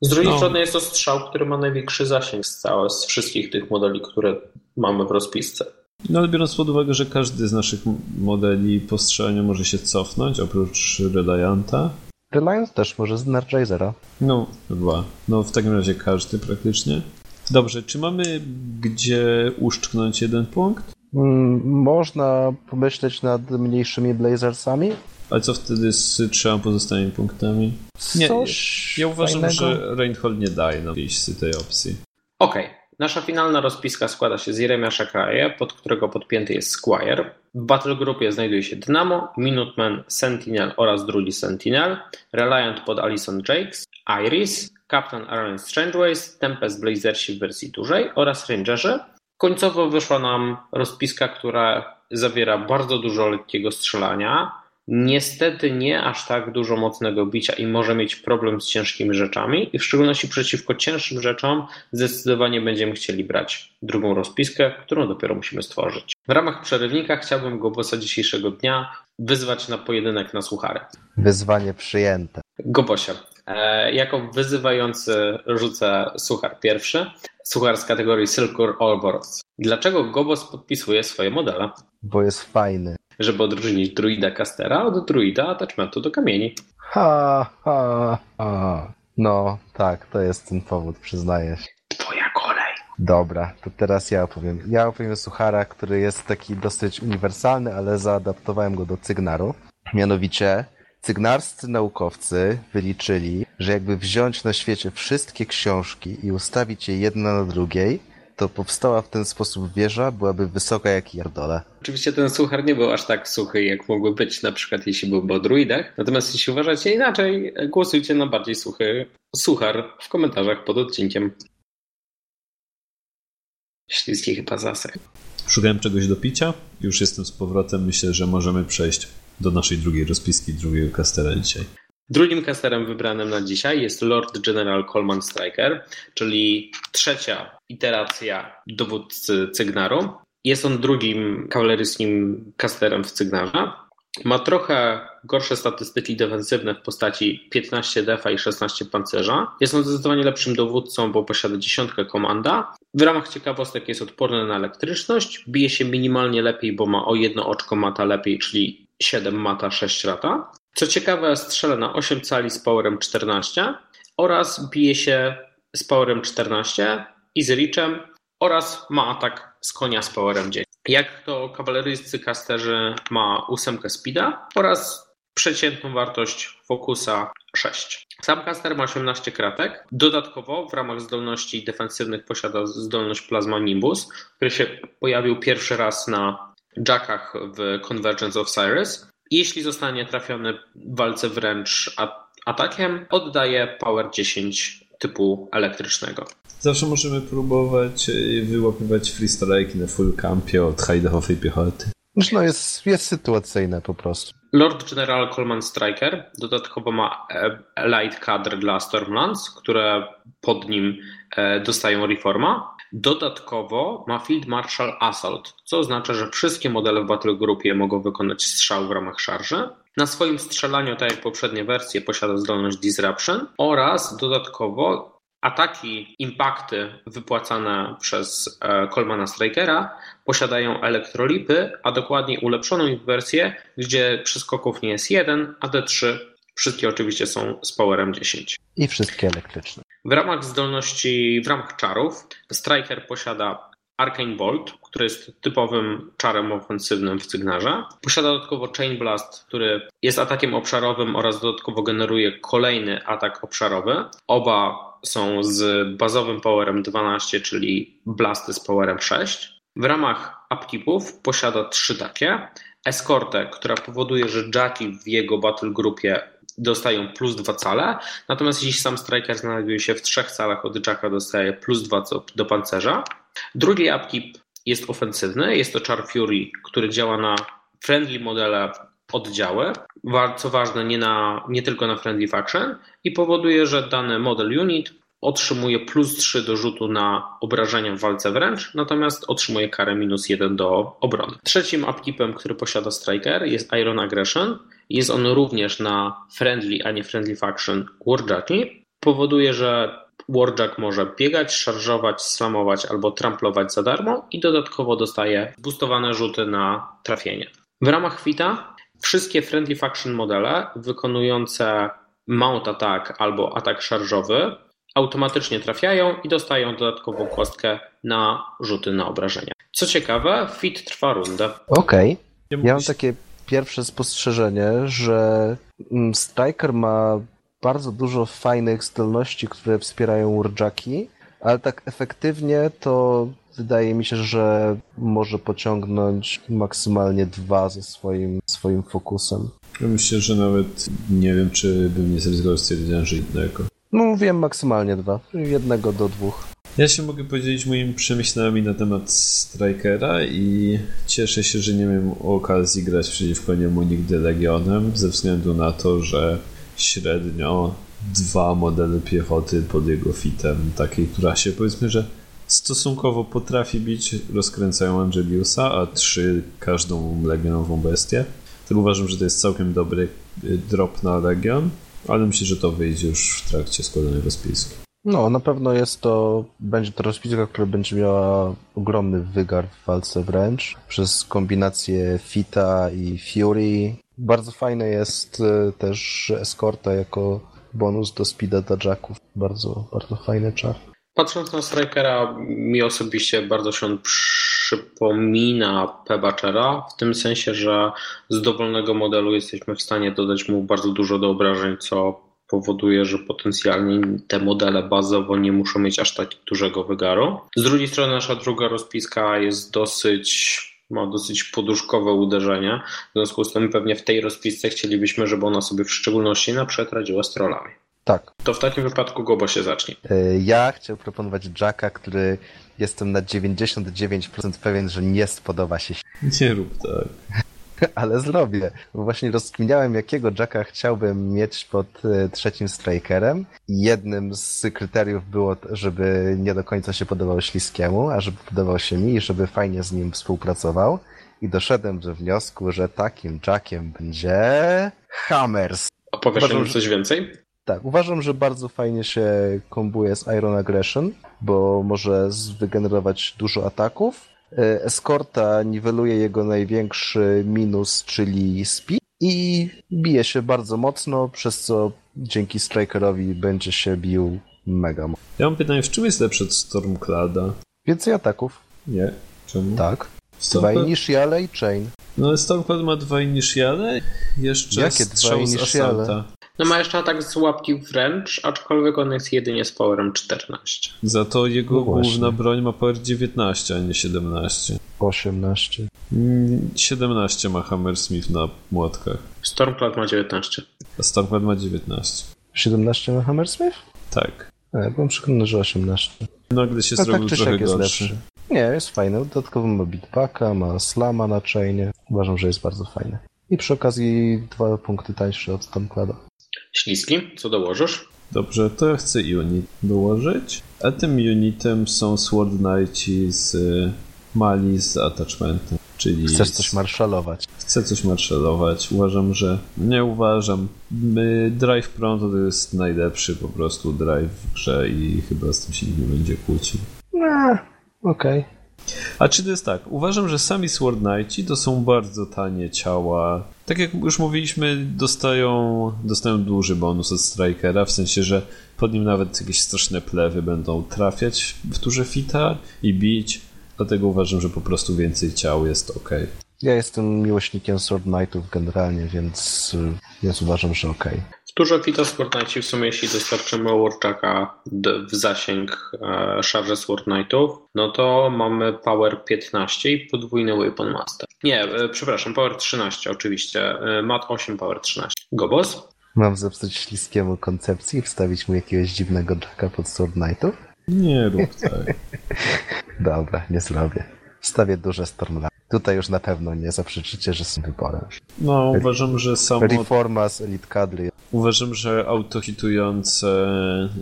[SPEAKER 2] Z drugiej
[SPEAKER 3] No.
[SPEAKER 2] strony jest to strzał, który ma największy zasięg z, całe, z wszystkich tych modeli, które mamy w rozpisce.
[SPEAKER 3] No ale biorąc pod uwagę, że każdy z naszych modeli po strzelaniu może się cofnąć, oprócz Relianta.
[SPEAKER 1] Reliance też może z Energizera.
[SPEAKER 3] No, dwa. No w takim razie każdy praktycznie. Dobrze, czy mamy gdzie uszczknąć jeden punkt?
[SPEAKER 1] Mm, można pomyśleć nad mniejszymi Blazersami.
[SPEAKER 3] Ale co wtedy z trzema pozostałymi punktami? Nie,
[SPEAKER 1] Coś
[SPEAKER 3] Ja uważam,
[SPEAKER 1] fajnego.
[SPEAKER 3] że Reinhold nie daje nam tej opcji.
[SPEAKER 2] Okej. Nasza finalna rozpiska składa się z Jeremiasza Kraje, pod którego podpięty jest Squire. W Battle Groupie znajduje się Dynamo, Minuteman, Sentinel oraz drugi Sentinel, Reliant pod Alison Jakes, Iris, Captain Aaron Strangeways, Tempest Blazersi w wersji dużej oraz Rangerzy. Końcowo wyszła nam rozpiska, która zawiera bardzo dużo lekkiego strzelania, Niestety nie aż tak dużo mocnego bicia i może mieć problem z ciężkimi rzeczami i w szczególności przeciwko cięższym rzeczom zdecydowanie będziemy chcieli brać drugą rozpiskę, którą dopiero musimy stworzyć. W ramach przerywnika chciałbym go bossa dzisiejszego dnia wyzwać na pojedynek na suchary.
[SPEAKER 1] Wyzwanie przyjęte.
[SPEAKER 2] Gobosia. E, jako wyzywający rzucę suchar pierwszy. Suchar z kategorii Silkur Allboros. Dlaczego Gobos podpisuje swoje modele?
[SPEAKER 1] Bo jest fajny.
[SPEAKER 2] Żeby odróżnić druida Castera od druida attachmentu do kamieni.
[SPEAKER 1] Ha, ha, ha. No, tak, to jest ten powód, przyznaję się.
[SPEAKER 2] Twoja kolej.
[SPEAKER 1] Dobra, to teraz ja opowiem. Ja opowiem Suchara, który jest taki dosyć uniwersalny, ale zaadaptowałem go do Cygnaru. Mianowicie, cygnarscy naukowcy wyliczyli, że jakby wziąć na świecie wszystkie książki i ustawić je jedna na drugiej, to powstała w ten sposób wieża, byłaby wysoka jak Jardole.
[SPEAKER 2] Oczywiście ten suchar nie był aż tak suchy, jak mógłby być, na przykład jeśli byłby o druidach. Natomiast jeśli uważacie inaczej, głosujcie na bardziej suchy suchar w komentarzach pod odcinkiem. Śliski chyba zasek.
[SPEAKER 3] Szukałem czegoś do picia, już jestem z powrotem. Myślę, że możemy przejść do naszej drugiej rozpiski, drugiego kastera dzisiaj.
[SPEAKER 2] Drugim kasterem wybranym na dzisiaj jest Lord General Coleman Striker, czyli trzecia iteracja dowódcy Cygnaru. Jest on drugim kawaleryskim kasterem w Cygnarze. Ma trochę gorsze statystyki defensywne w postaci 15 defa i 16 pancerza. Jest on zdecydowanie lepszym dowódcą, bo posiada dziesiątkę komanda. W ramach ciekawostek jest odporny na elektryczność, bije się minimalnie lepiej, bo ma o jedno oczko mata lepiej, czyli 7 mata, 6 rata. Co ciekawe, strzela na 8 cali z powerem 14 oraz bije się z powerem 14 i z reachem oraz ma atak z konia z powerem 10. Jak to kawaleryjscy kasterzy ma ósemkę speeda oraz przeciętną wartość fokusa 6. Sam kaster ma 18 kratek. Dodatkowo w ramach zdolności defensywnych posiada zdolność Plasma Nimbus, który się pojawił pierwszy raz na jackach w Convergence of Cyrus. Jeśli zostanie trafiony w walce wręcz atakiem, oddaje power 10 typu elektrycznego.
[SPEAKER 3] Zawsze możemy próbować y, wyłapywać freestrike na full campie od high-defowej piechoty.
[SPEAKER 1] No jest, jest sytuacyjne po prostu.
[SPEAKER 2] Lord General Coleman Striker dodatkowo ma e, light cadre dla Stormlands, które pod nim e, dostają reforma. Dodatkowo ma Field Marshal Assault, co oznacza, że wszystkie modele w Battle Groupie mogą wykonać strzał w ramach szarży. Na swoim strzelaniu, tak jak poprzednie wersje, posiada zdolność Disruption oraz dodatkowo ataki, impakty wypłacane przez e, Colemana Strikera posiadają elektrolipy, a dokładniej ulepszoną ich wersję, gdzie przyskoków nie jest jeden, a D3 wszystkie oczywiście są z powerem 10.
[SPEAKER 1] I wszystkie elektryczne.
[SPEAKER 2] W ramach zdolności, w ramach czarów, Striker posiada Arcane Bolt, który jest typowym czarem ofensywnym w Cygnarze. Posiada dodatkowo Chain Blast, który jest atakiem obszarowym oraz dodatkowo generuje kolejny atak obszarowy. Oba są z bazowym powerem 12, czyli blasty z powerem 6. W ramach upkeepów posiada trzy takie. Eskortę, która powoduje, że Jacki w jego battle grupie dostają plus dwa cale, natomiast jeśli sam striker znajduje się w trzech calach od Jacka, dostaje plus dwa do pancerza. Drugi upkeep jest ofensywny, jest to Char Fury, który działa na friendly modele oddziały, co ważne nie, na, nie tylko na friendly faction i powoduje, że dany model unit otrzymuje plus 3 do rzutu na obrażenia w walce wręcz, natomiast otrzymuje karę minus 1 do obrony. Trzecim upkeepem, który posiada Striker jest Iron Aggression. Jest on również na friendly, a nie friendly faction Warjacki. Powoduje, że Warjack może biegać, szarżować, slamować albo tramplować za darmo i dodatkowo dostaje boostowane rzuty na trafienie. W ramach Kwita wszystkie friendly faction modele wykonujące mount attack albo atak szarżowy automatycznie trafiają i dostają dodatkową kostkę na rzuty na obrażenia. Co ciekawe, fit trwa rundę.
[SPEAKER 1] Okej. Okay. Ja mam takie pierwsze spostrzeżenie, że mm, Striker ma bardzo dużo fajnych zdolności, które wspierają Warjacki, ale tak efektywnie to wydaje mi się, że może pociągnąć maksymalnie dwa ze swoim, swoim fokusem.
[SPEAKER 3] myślę, że nawet nie wiem, czy bym nie zrezygnował stwierdzenia, że jednego.
[SPEAKER 1] No mówiłem maksymalnie dwa, jednego do dwóch.
[SPEAKER 3] Ja się mogę podzielić moimi przemyśleniami na temat Strikera i cieszę się, że nie miałem okazji grać przeciwko niemu nigdy Legionem, ze względu na to, że średnio dwa modele piechoty pod jego fitem, takiej, która się powiedzmy, że stosunkowo potrafi bić, rozkręcają Angeliusa, a trzy każdą legionową bestię. Tak uważam, że to jest całkiem dobry y, drop na Legion, ale myślę, że to wyjdzie już w trakcie składanego spisku.
[SPEAKER 1] No, na pewno jest to, będzie to rozpiska, która będzie miała ogromny wygar w walce wręcz, przez kombinację Fita i Fury. Bardzo fajne jest y, też eskorta jako bonus do speeda dla jacków. Bardzo, bardzo fajny czar.
[SPEAKER 2] Patrząc na Strikera, mi osobiście bardzo się przypomina P-Bachera, w tym sensie, że z dowolnego modelu jesteśmy w stanie dodać mu bardzo dużo do obrażeń, co powoduje, że potencjalnie te modele bazowo nie muszą mieć aż tak dużego wygaru. Z drugiej strony nasza druga rozpiska jest dosyć ma dosyć poduszkowe uderzenie. W związku z tym pewnie w tej rozpisce chcielibyśmy, żeby ona sobie w szczególności na przykład radziła z trollami.
[SPEAKER 1] Tak.
[SPEAKER 2] To w takim wypadku Gobo się zacznie.
[SPEAKER 1] Ja chciałem proponować Jacka, który jestem na 99% pewien, że nie spodoba się.
[SPEAKER 3] Nie rób tak.
[SPEAKER 1] Ale zrobię. Bo właśnie rozkminiałem, jakiego Jacka chciałbym mieć pod e, trzecim strikerem. Jednym z kryteriów było, żeby nie do końca się podobał Śliskiemu, a żeby podobał się mi i żeby fajnie z nim współpracował. I doszedłem do wniosku, że takim Jackiem będzie Hammers.
[SPEAKER 2] Opowiesz mi coś więcej?
[SPEAKER 1] Tak, uważam, że bardzo fajnie się kombuje z Iron Aggression, bo może wygenerować dużo ataków. E, eskorta niweluje jego największy minus, czyli speed i bije się bardzo mocno, przez co dzięki Strikerowi będzie się bił mega mocno.
[SPEAKER 3] Ja mam pytanie, w czym jest lepszy od Stormclada?
[SPEAKER 1] Więcej ataków.
[SPEAKER 3] Nie? Czemu?
[SPEAKER 1] Tak. Stormclad... Dwa initiale i chain.
[SPEAKER 3] No Stormclad ma dwa initiale, jeszcze
[SPEAKER 1] Jakie dwa initiale?
[SPEAKER 2] No ma jeszcze atak z łapki wręcz, aczkolwiek on jest jedynie z powerem 14.
[SPEAKER 3] Za to jego no główna broń ma power 19, a nie 17.
[SPEAKER 1] 18.
[SPEAKER 3] 17 ma Hammersmith na młotkach.
[SPEAKER 2] Stormcloud ma 19.
[SPEAKER 3] A Stormcloud ma 19.
[SPEAKER 1] 17 ma Hammersmith?
[SPEAKER 3] Tak.
[SPEAKER 1] A, ja byłem przekonany, że 18.
[SPEAKER 3] Nagle się A zrobił tak trochę
[SPEAKER 1] jest
[SPEAKER 3] gorszy.
[SPEAKER 1] Lepszy. Nie, jest fajny. Dodatkowo ma beatpacka, ma slama na chainie. Uważam, że jest bardzo fajny. I przy okazji dwa punkty tańsze od Stormclouda.
[SPEAKER 2] Śliski, co dołożysz?
[SPEAKER 3] Dobrze, to ja chcę unit dołożyć. A tym unitem są Sword Knighti z y, Mali z attachmentem. Czyli
[SPEAKER 1] Chcesz coś marszalować.
[SPEAKER 3] Chcę coś marszalować. Uważam, że. Nie uważam. My, drive Pronto to jest najlepszy po prostu drive w grze i chyba z tym się nikt nie będzie kłócił.
[SPEAKER 1] No, okej. Okay.
[SPEAKER 3] A czy to jest tak? Uważam, że sami Sword Knighti to są bardzo tanie ciała. Tak jak już mówiliśmy, dostają, dostają duży bonus od Strikera, w sensie, że pod nim nawet jakieś straszne plewy będą trafiać w turze fita i bić. Dlatego uważam, że po prostu więcej ciał jest ok.
[SPEAKER 1] Ja jestem miłośnikiem Sword Knightów generalnie, więc, więc uważam, że ok.
[SPEAKER 2] Turze Fita Sword Knighti w sumie jeśli dostarczymy Warczaka w zasięg e, szarży Sword Knightów, no to mamy power 15 i podwójny Weapon Master. Nie, e, przepraszam, power 13 oczywiście. E, mat 8, power 13. Gobos?
[SPEAKER 1] Mam zepsuć śliskiemu koncepcji i wstawić mu jakiegoś dziwnego jacka pod Sword Knightów?
[SPEAKER 3] Nie rób tak.
[SPEAKER 1] Dobra, nie zrobię. Wstawię duże Stormlight. Tutaj już na pewno nie zaprzeczycie, że są wyborem.
[SPEAKER 3] No, uważam, że samo...
[SPEAKER 1] Reforma z Elite Cadry.
[SPEAKER 3] Uważam, że autohitujące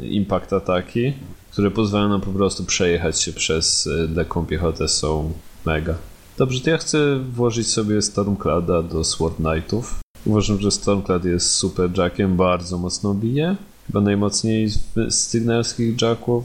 [SPEAKER 3] impact ataki, które pozwalają nam po prostu przejechać się przez lekką piechotę są mega. Dobrze, to ja chcę włożyć sobie Stormclada do Sword Knightów. Uważam, że Stormclad jest super jackiem, bardzo mocno bije. Chyba najmocniej z, z sygnalskich jacków.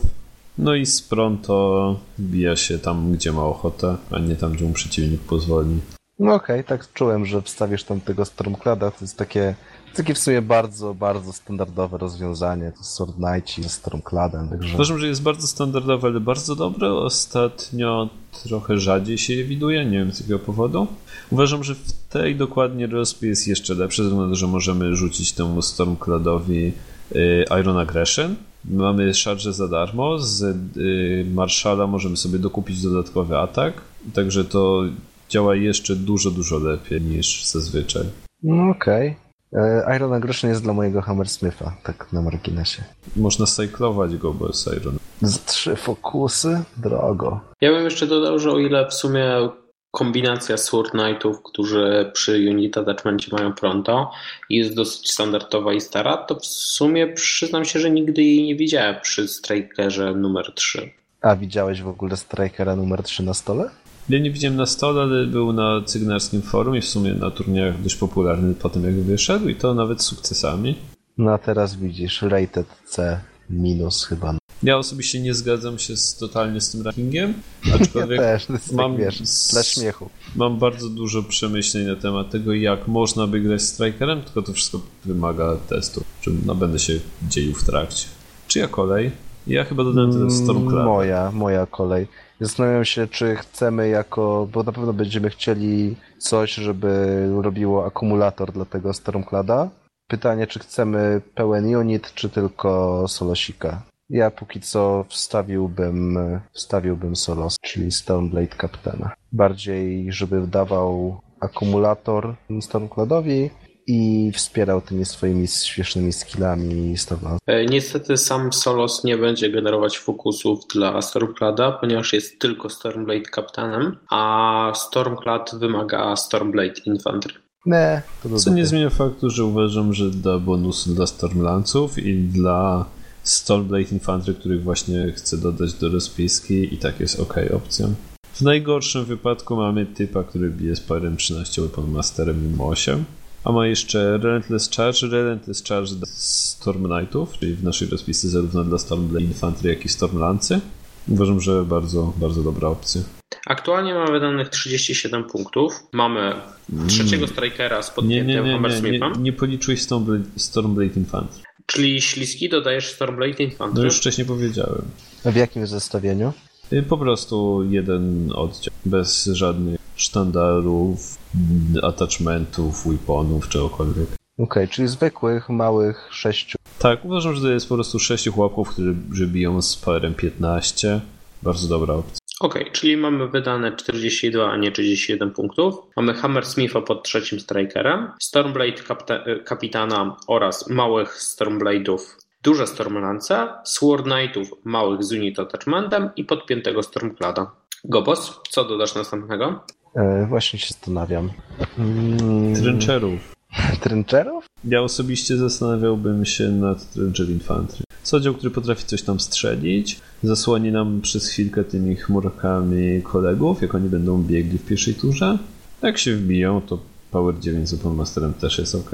[SPEAKER 3] No i z Pronto bija się tam, gdzie ma ochotę, a nie tam, gdzie mu przeciwnik pozwoli.
[SPEAKER 1] No okej, tak czułem, że wstawisz tam tego Stormclada. To jest takie, takie w sumie bardzo, bardzo standardowe rozwiązanie. To Sword Knight z Stormcladem, także...
[SPEAKER 3] Uważam, że jest bardzo standardowe, ale bardzo dobre. Ostatnio trochę rzadziej się je widuje, nie wiem z jakiego powodu. Uważam, że w tej dokładnie rozpie jest jeszcze lepsze, ze względu na to, że możemy rzucić temu Stormcladowi y, Iron Aggression. Mamy szarże za darmo, z y, Marszala możemy sobie dokupić dodatkowy atak, także to działa jeszcze dużo, dużo lepiej niż zazwyczaj.
[SPEAKER 1] No okej. E, Iron Aggression jest dla mojego Hammersmitha, tak na marginesie.
[SPEAKER 3] Można cyklować go bez Iron.
[SPEAKER 1] Z trzy fokusy? Drogo.
[SPEAKER 2] Ja bym jeszcze dodał, że o ile w sumie kombinacja Sword Knightów, którzy przy Unit Attachmentie mają pronto jest dosyć standardowa i stara, to w sumie przyznam się, że nigdy jej nie widziałem przy Strikerze numer 3.
[SPEAKER 1] A widziałeś w ogóle Strikera numer 3 na stole?
[SPEAKER 3] Ja nie widziałem na stole, ale był na cygnarskim forum i w sumie na turniejach dość popularny po tym jak wyszedł i to nawet z sukcesami.
[SPEAKER 1] No a teraz widzisz, rated C minus chyba.
[SPEAKER 3] Ja osobiście nie zgadzam się z, totalnie z tym rankingiem,
[SPEAKER 1] Ja
[SPEAKER 3] aczkolwiek
[SPEAKER 1] też, to jest
[SPEAKER 3] mam
[SPEAKER 1] tak, wiesz, dla śmiechu.
[SPEAKER 3] mam bardzo dużo przemyśleń na temat tego, jak można by grać strikerem, tylko to wszystko wymaga testu, czym no, będę się dzielił w trakcie. Czyja kolej? Ja chyba dodałem Stormcloud.
[SPEAKER 1] Mm, Moja, moja kolej. Zastanawiam się, czy chcemy jako, bo na pewno będziemy chcieli coś, żeby robiło akumulator dla tego Stormclada. Pytanie, czy chcemy pełen unit, czy tylko solosika. Ja póki co wstawiłbym, wstawiłbym solos, czyli Stormblade Captaina. Bardziej, żeby dawał akumulator Stormcladowi i wspierał tymi swoimi śmiesznymi skillami Stormlord.
[SPEAKER 2] E, Niestety sam Solos nie będzie generować fokusów dla Stormclada, ponieważ jest tylko Stormblade kapitanem, a Stormclad wymaga Stormblade Infantry.
[SPEAKER 1] Nie, to
[SPEAKER 3] Co nie zmienia faktu, że uważam, że da bonusy dla Stormlanców i dla Stormblade Infantry, których właśnie chcę dodać do rozpiski i tak jest ok opcją. W najgorszym wypadku mamy typa, który bije z parem 13 Weapon Masterem mimo 8, a ma jeszcze Relentless Charge, Relentless Charge dla Storm Knightów, czyli w naszej rozpisce zarówno dla Stormblade Infantry, jak i Stormlancy. Uważam, że bardzo, bardzo dobra opcja.
[SPEAKER 2] Aktualnie mamy wydanych 37 punktów. Mamy trzeciego strikera z
[SPEAKER 3] Nie, nie,
[SPEAKER 2] podpiętym
[SPEAKER 3] nie, nie, nie,
[SPEAKER 2] Hammersmithem,
[SPEAKER 3] nie policzyłeś Stormblade, Stormblade Infantry.
[SPEAKER 2] Czyli śliski dodajesz Stormblade
[SPEAKER 3] No
[SPEAKER 2] Infantry.
[SPEAKER 3] już wcześniej powiedziałem.
[SPEAKER 1] A w jakim zestawieniu?
[SPEAKER 3] Y, Po prostu jeden oddział, bez żadnych sztandarów, attachmentów, weaponów, czegokolwiek.
[SPEAKER 1] Okej, czyli zwykłych, małych, sześciu.
[SPEAKER 3] Tak, uważam, że to jest po prostu sześciu chłopków, którzy biją z parem 15. Bardzo dobra opcja.
[SPEAKER 2] Okej, czyli mamy wydane 42, a nie 31 punktów. Mamy Hammersmitha pod trzecim strikerem, Stormblade kapta- e, kapitana oraz małych Stormblade'ów duże Stormlance, Sword Knightów małych z unit attachmentem i podpiętego Stormclada. Gobos, co dodasz następnego?
[SPEAKER 1] E, właśnie się zastanawiam. Mm,
[SPEAKER 3] Trencherów.
[SPEAKER 1] Trencherów?
[SPEAKER 3] Ja osobiście zastanawiałbym się nad Trencher Infantry. To oddział, który potrafi coś tam strzelić, zasłoni nam przez chwilkę tymi chmurkami kolegów, jak oni będą biegli w pierwszej turze. Jak się wbiją, to Power 9 z Open Masterem też jest ok.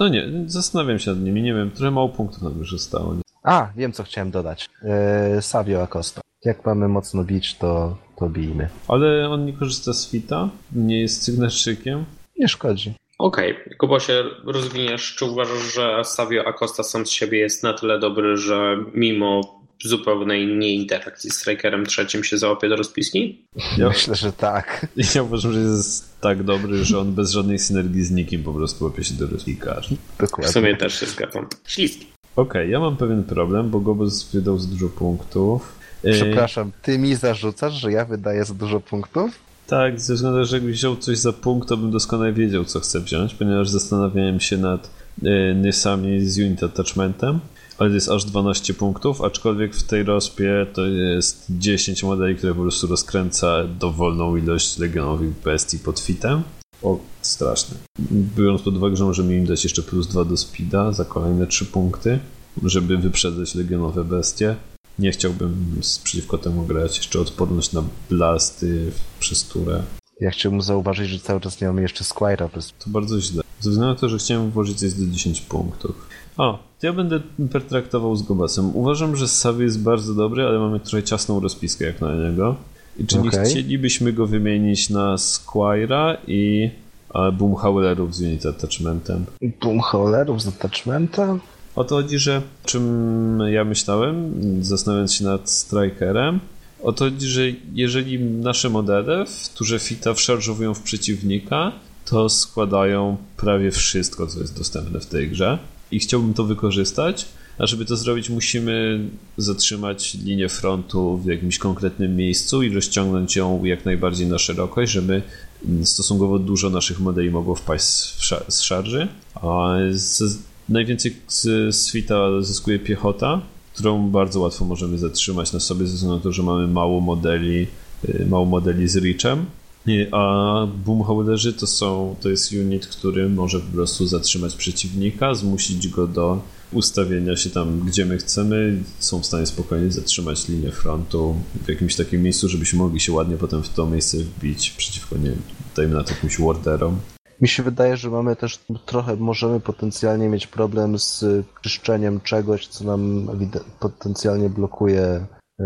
[SPEAKER 3] No nie, zastanawiam się nad nimi, nie wiem, trochę mało punktów nam już zostało. Nie?
[SPEAKER 1] A, wiem co chciałem dodać. E, Savio Acosta. Jak mamy mocno bić, to, to bijmy.
[SPEAKER 3] Ale on nie korzysta z fita, nie jest sygnarczykiem.
[SPEAKER 1] Nie szkodzi.
[SPEAKER 2] Okej, Gobosie, rozwiniesz, czy uważasz, że Savio Acosta sam z siebie jest na tyle dobry, że mimo zupełnej nieinterakcji z strikerem trzecim się załapie do rozpiski?
[SPEAKER 3] Ja,
[SPEAKER 1] Myślę, że tak.
[SPEAKER 3] ja uważam, że jest tak dobry, że on bez żadnej synergii z nikim po prostu łapie się do rozpikarzy.
[SPEAKER 2] W
[SPEAKER 1] Dokładnie.
[SPEAKER 2] sumie też się zgadzam. Śliski.
[SPEAKER 3] Okej, ja mam pewien problem, bo Gobos wydał za dużo punktów.
[SPEAKER 1] Przepraszam, ty mi zarzucasz, że ja wydaję za dużo punktów?
[SPEAKER 3] Tak, ze względu na to, że wziął coś za punkt, to bym doskonale wiedział, co chcę wziąć, ponieważ zastanawiałem się nad y, Nysami z Unit Attachmentem, ale to jest aż 12 punktów, aczkolwiek w tej rozpie to jest 10 modeli, które po prostu rozkręca dowolną ilość legionowych bestii pod fitem. O, straszne. Biorąc pod uwagę, że możemy im dać jeszcze plus 2 do speeda za kolejne 3 punkty, żeby wyprzedzać legionowe bestie. Nie chciałbym przeciwko temu grać. Jeszcze odporność na blasty przez turę.
[SPEAKER 1] Ja chciałbym zauważyć, że cały czas nie mamy jeszcze Squire'a.
[SPEAKER 3] To bardzo źle. Ze względu na to, że chciałem włożyć coś do 10 punktów. O, ja będę pertraktował z Gobasem. Uważam, że Savi jest bardzo dobry, ale mamy trochę ciasną rozpiskę jak na niego. I czy nie
[SPEAKER 1] Okej.
[SPEAKER 3] chcielibyśmy go wymienić na Squire'a i e, Boomhowlerów z Unit Attachmentem?
[SPEAKER 1] Boomhaulerów z attachmentem?
[SPEAKER 3] O to chodzi, że czym ja myślałem, zastanawiając się nad Strikerem, o to chodzi, że jeżeli nasze modele w turze fita wszarżowują w przeciwnika, to składają prawie wszystko, co jest dostępne w tej grze. I chciałbym to wykorzystać, a żeby to zrobić, musimy zatrzymać linię frontu w jakimś konkretnym miejscu i rozciągnąć ją jak najbardziej na szerokość, żeby stosunkowo dużo naszych modeli mogło wpaść z szarży. Najwięcej z, z fita zyskuje piechota, którą bardzo łatwo możemy zatrzymać na sobie, ze względu na to, że mamy mało modeli, y, mało modeli z reachem. Y, A boomholderzy to są, to jest unit, który może po prostu zatrzymać przeciwnika, zmusić go do ustawienia się tam, gdzie my chcemy. Są w stanie spokojnie zatrzymać linię frontu w jakimś takim miejscu, żebyśmy mogli się ładnie potem w to miejsce wbić przeciwko, nie dajmy na to jakimś warderom.
[SPEAKER 1] Mi się wydaje, że mamy też trochę, możemy potencjalnie mieć problem z czyszczeniem czegoś, co nam potencjalnie blokuje e,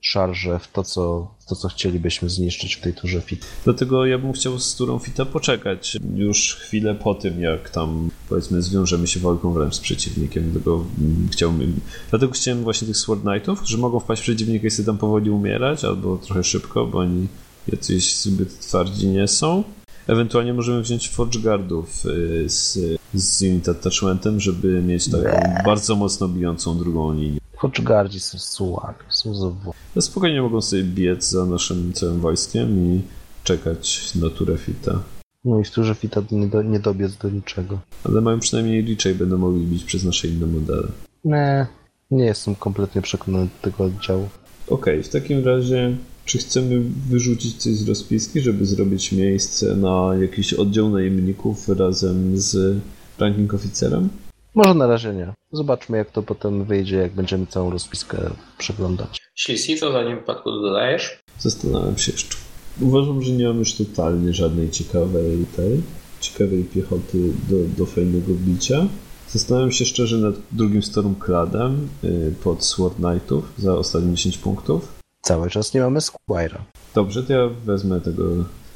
[SPEAKER 1] szarże w to, co, w to, co chcielibyśmy zniszczyć w tej turze fit.
[SPEAKER 3] Dlatego ja bym chciał z turą fita poczekać już chwilę po tym, jak tam powiedzmy zwiążemy się walką wręcz z przeciwnikiem. Dlatego mm, chciałbym, dlatego chciałem właśnie tych Sword Knightów, że mogą wpaść w przeciwnika i sobie tam powoli umierać, albo trochę szybko, bo oni jacyś zbyt twardzi nie są. Ewentualnie możemy wziąć Forge Guardów y, z, z Unit Attachmentem, żeby mieć taką bardzo mocno bijącą drugą linię.
[SPEAKER 1] Forgardzi są słabi, są
[SPEAKER 3] No spokojnie mogą sobie biec za naszym całym wojskiem i czekać na turę fita.
[SPEAKER 1] No i w turze fita nie, do, nie dobiec do niczego.
[SPEAKER 3] Ale mają przynajmniej liczej, będą mogli bić przez nasze inne modele.
[SPEAKER 1] Nie, nie jestem kompletnie przekonany do tego oddziału.
[SPEAKER 3] Okej, w takim razie, czy chcemy wyrzucić coś z rozpiski, żeby zrobić miejsce na jakiś oddział najemników razem z ranking oficerem?
[SPEAKER 1] Może na razie nie. Zobaczmy, jak to potem wyjdzie, jak będziemy całą rozpiskę przeglądać.
[SPEAKER 2] Jeśli Sith, to w danym wypadku dodajesz.
[SPEAKER 3] Zastanawiam się jeszcze. Uważam, że nie mam już totalnie żadnej ciekawej tej, ciekawej piechoty do, do fajnego bicia. Zastanawiam się szczerze nad drugim Stormcladem yy, pod Sword Knightów za ostatnie 10 punktów.
[SPEAKER 1] Cały czas nie mamy Squire'a.
[SPEAKER 3] Dobrze, to ja wezmę tego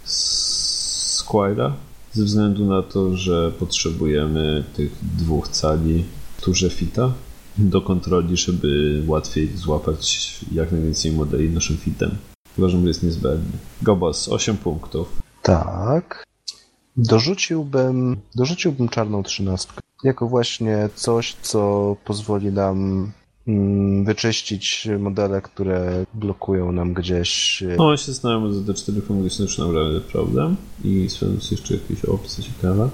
[SPEAKER 3] Squire'a ze względu na to, że potrzebujemy tych dwóch cali turze fita do kontroli, żeby łatwiej złapać jak najwięcej modeli naszym fitem. Uważam, że jest niezbędny. Gobos, 8 punktów.
[SPEAKER 1] Tak. Dorzuciłbym, dorzuciłbym czarną trzynastkę. Jako właśnie coś, co pozwoli nam wyczyścić modele, które blokują nam gdzieś. e,
[SPEAKER 3] No, ja się zastanawiam, że te 4 punkty już naprawdę problem i sprawdzę jeszcze jakieś opcje ciekawe.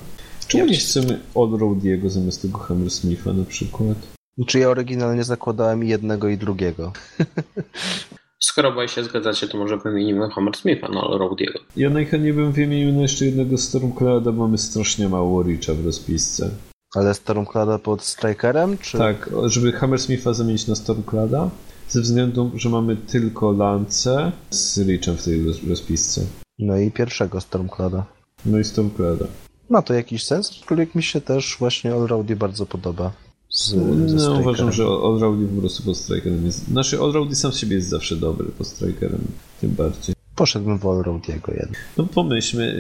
[SPEAKER 3] Czemu nie chcemy Allroadiego zamiast tego Hammersmitha na przykład?
[SPEAKER 1] Czy ja oryginalnie zakładałem i jednego i drugiego?
[SPEAKER 2] Skoro obaj się zgadzacie, to może wymienimy Hammersmitha na Roadiego.
[SPEAKER 3] Ja najchętniej bym wymienił na jeszcze jednego Stormclada, mamy strasznie mało Richa w rozpisce.
[SPEAKER 1] Ale Stormclada pod Strikerem? Czy...
[SPEAKER 3] Tak, żeby Hammersmitha zamienić na Stormclada, ze względu, że mamy tylko lance z Richem w tej roz- rozpisce.
[SPEAKER 1] No i pierwszego Stormclada.
[SPEAKER 3] No i Stormclada.
[SPEAKER 1] Ma to jakiś sens, aczkolwiek mi się też właśnie Allroady bardzo podoba. Z,
[SPEAKER 3] No, uważam, że Allroady po prostu pod Strikerem jest... Znaczy, Allroady sam z siebie jest zawsze dobry, pod Strikerem tym bardziej.
[SPEAKER 1] Poszedłbym w Allroadiego jednak.
[SPEAKER 3] No pomyślmy,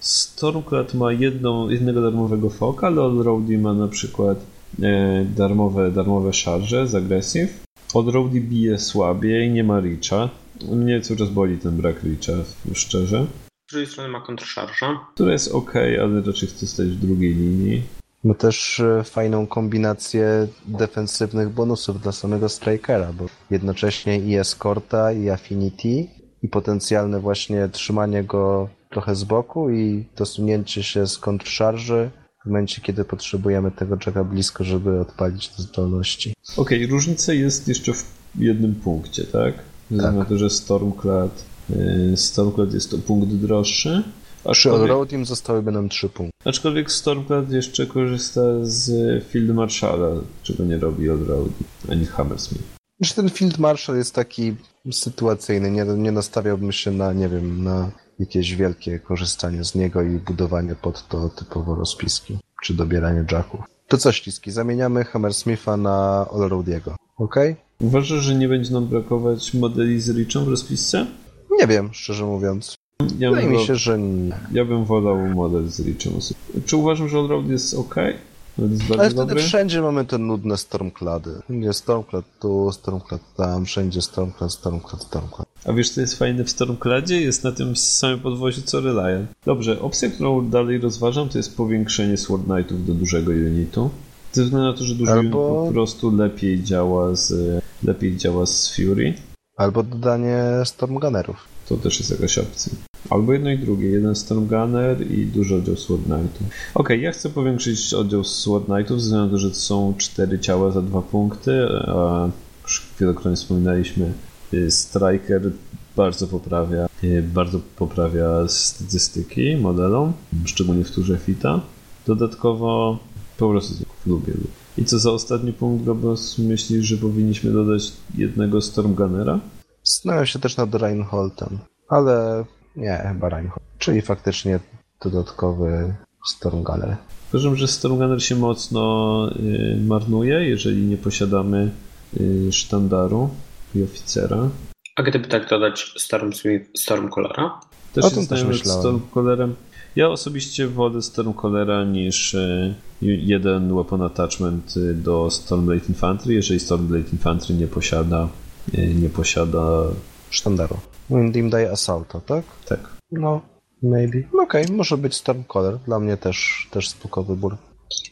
[SPEAKER 3] Stormclad ma jedną, jednego darmowego foka, ale Allroady ma na przykład e, darmowe, darmowe szarże z agresyw. Allroady bije słabiej, nie ma Richa. Mnie cały czas boli ten brak Richa, szczerze.
[SPEAKER 2] Z drugiej strony ma kontrszarża.
[SPEAKER 3] Która jest ok, ale raczej chce stać w drugiej linii.
[SPEAKER 1] Ma też e, fajną kombinację defensywnych bonusów dla samego Strikera, bo jednocześnie i eskorta, i affinity, i potencjalne właśnie trzymanie go trochę z boku i dosunięcie się z kontrszarży w momencie, kiedy potrzebujemy tego Jacka blisko, żeby odpalić te zdolności.
[SPEAKER 3] Okej, okay, różnica jest jeszcze w jednym punkcie, tak? Względu na to, że Stormclad, yy, Stormclad jest to punkt droższy.
[SPEAKER 1] Przy Allroadim zostałyby nam trzy punkty.
[SPEAKER 3] Aczkolwiek Stormclad jeszcze korzysta z Field Marshalla, czego nie robi Allroadim, ani Hammersmith.
[SPEAKER 1] Że ten Field Marshal jest taki sytuacyjny, nie, nie nastawiałbym się na, nie wiem, na jakieś wielkie korzystanie z niego i budowanie pod to typowo rozpiski, czy dobieranie jacków. To co śliski, zamieniamy Hammersmitha na Allroadiego, ok?
[SPEAKER 3] Uważasz, że nie będzie nam brakować modeli z Richem w rozpisce?
[SPEAKER 1] Nie wiem, szczerze mówiąc. Ja Wydaje mi się, że nie.
[SPEAKER 3] Ja bym wolał model z Richem. Czy uważam, że Allroad jest ok?
[SPEAKER 1] Ale wtedy dobry? wszędzie mamy te nudne Stormclady. Nie Stormclad tu, Stormclad tam, wszędzie Stormclad, Stormclad, Stormclad.
[SPEAKER 3] A wiesz, co jest fajne w Stormcladzie? Jest na tym samym podwoziu co Reliant. Dobrze, opcja, którą dalej rozważam, to jest powiększenie Sword Knightów do dużego unitu. Ze względu na to, że duży Albo... unit po prostu lepiej działa z, lepiej działa z Fury.
[SPEAKER 1] Albo dodanie Stormgunnerów.
[SPEAKER 3] To też jest jakaś opcja. Albo jedno i drugie. Jeden Stormgunner i duży oddział Sword Knightów. Ok, ja chcę powiększyć oddział Sword Knightów, ze względu na to, że to są cztery ciała za dwa punkty, a już wielokrotnie wspominaliśmy, Striker bardzo poprawia, y, bardzo poprawia statystyki modelom, szczególnie w turze Fita. Dodatkowo po prostu lubię. I co za ostatni punkt, Gobos? Myślisz, że powinniśmy dodać jednego Stormgunnera?
[SPEAKER 1] Zastanawiam się też nad Reinholdem, ale nie, chyba Reinhold. Czyli faktycznie dodatkowy Stormgunner.
[SPEAKER 3] Uważam, że Stormgunner się mocno y, marnuje, jeżeli nie posiadamy y, sztandaru i oficera.
[SPEAKER 2] A gdyby tak dodać Stormsmith, Stormcallera?
[SPEAKER 3] Też o tym też myślałem. Stormcollerem. Ja osobiście wolę Stormcallera niż y, jeden weapon attachment y, do Stormblade Infantry, jeżeli Stormblade Infantry nie posiada y, nie posiada
[SPEAKER 1] sztandaru. Windim daje Assaulta, tak?
[SPEAKER 3] Tak.
[SPEAKER 1] No, maybe. No okej, okay, może być Stormcaller. Dla mnie też, też spoko wybór.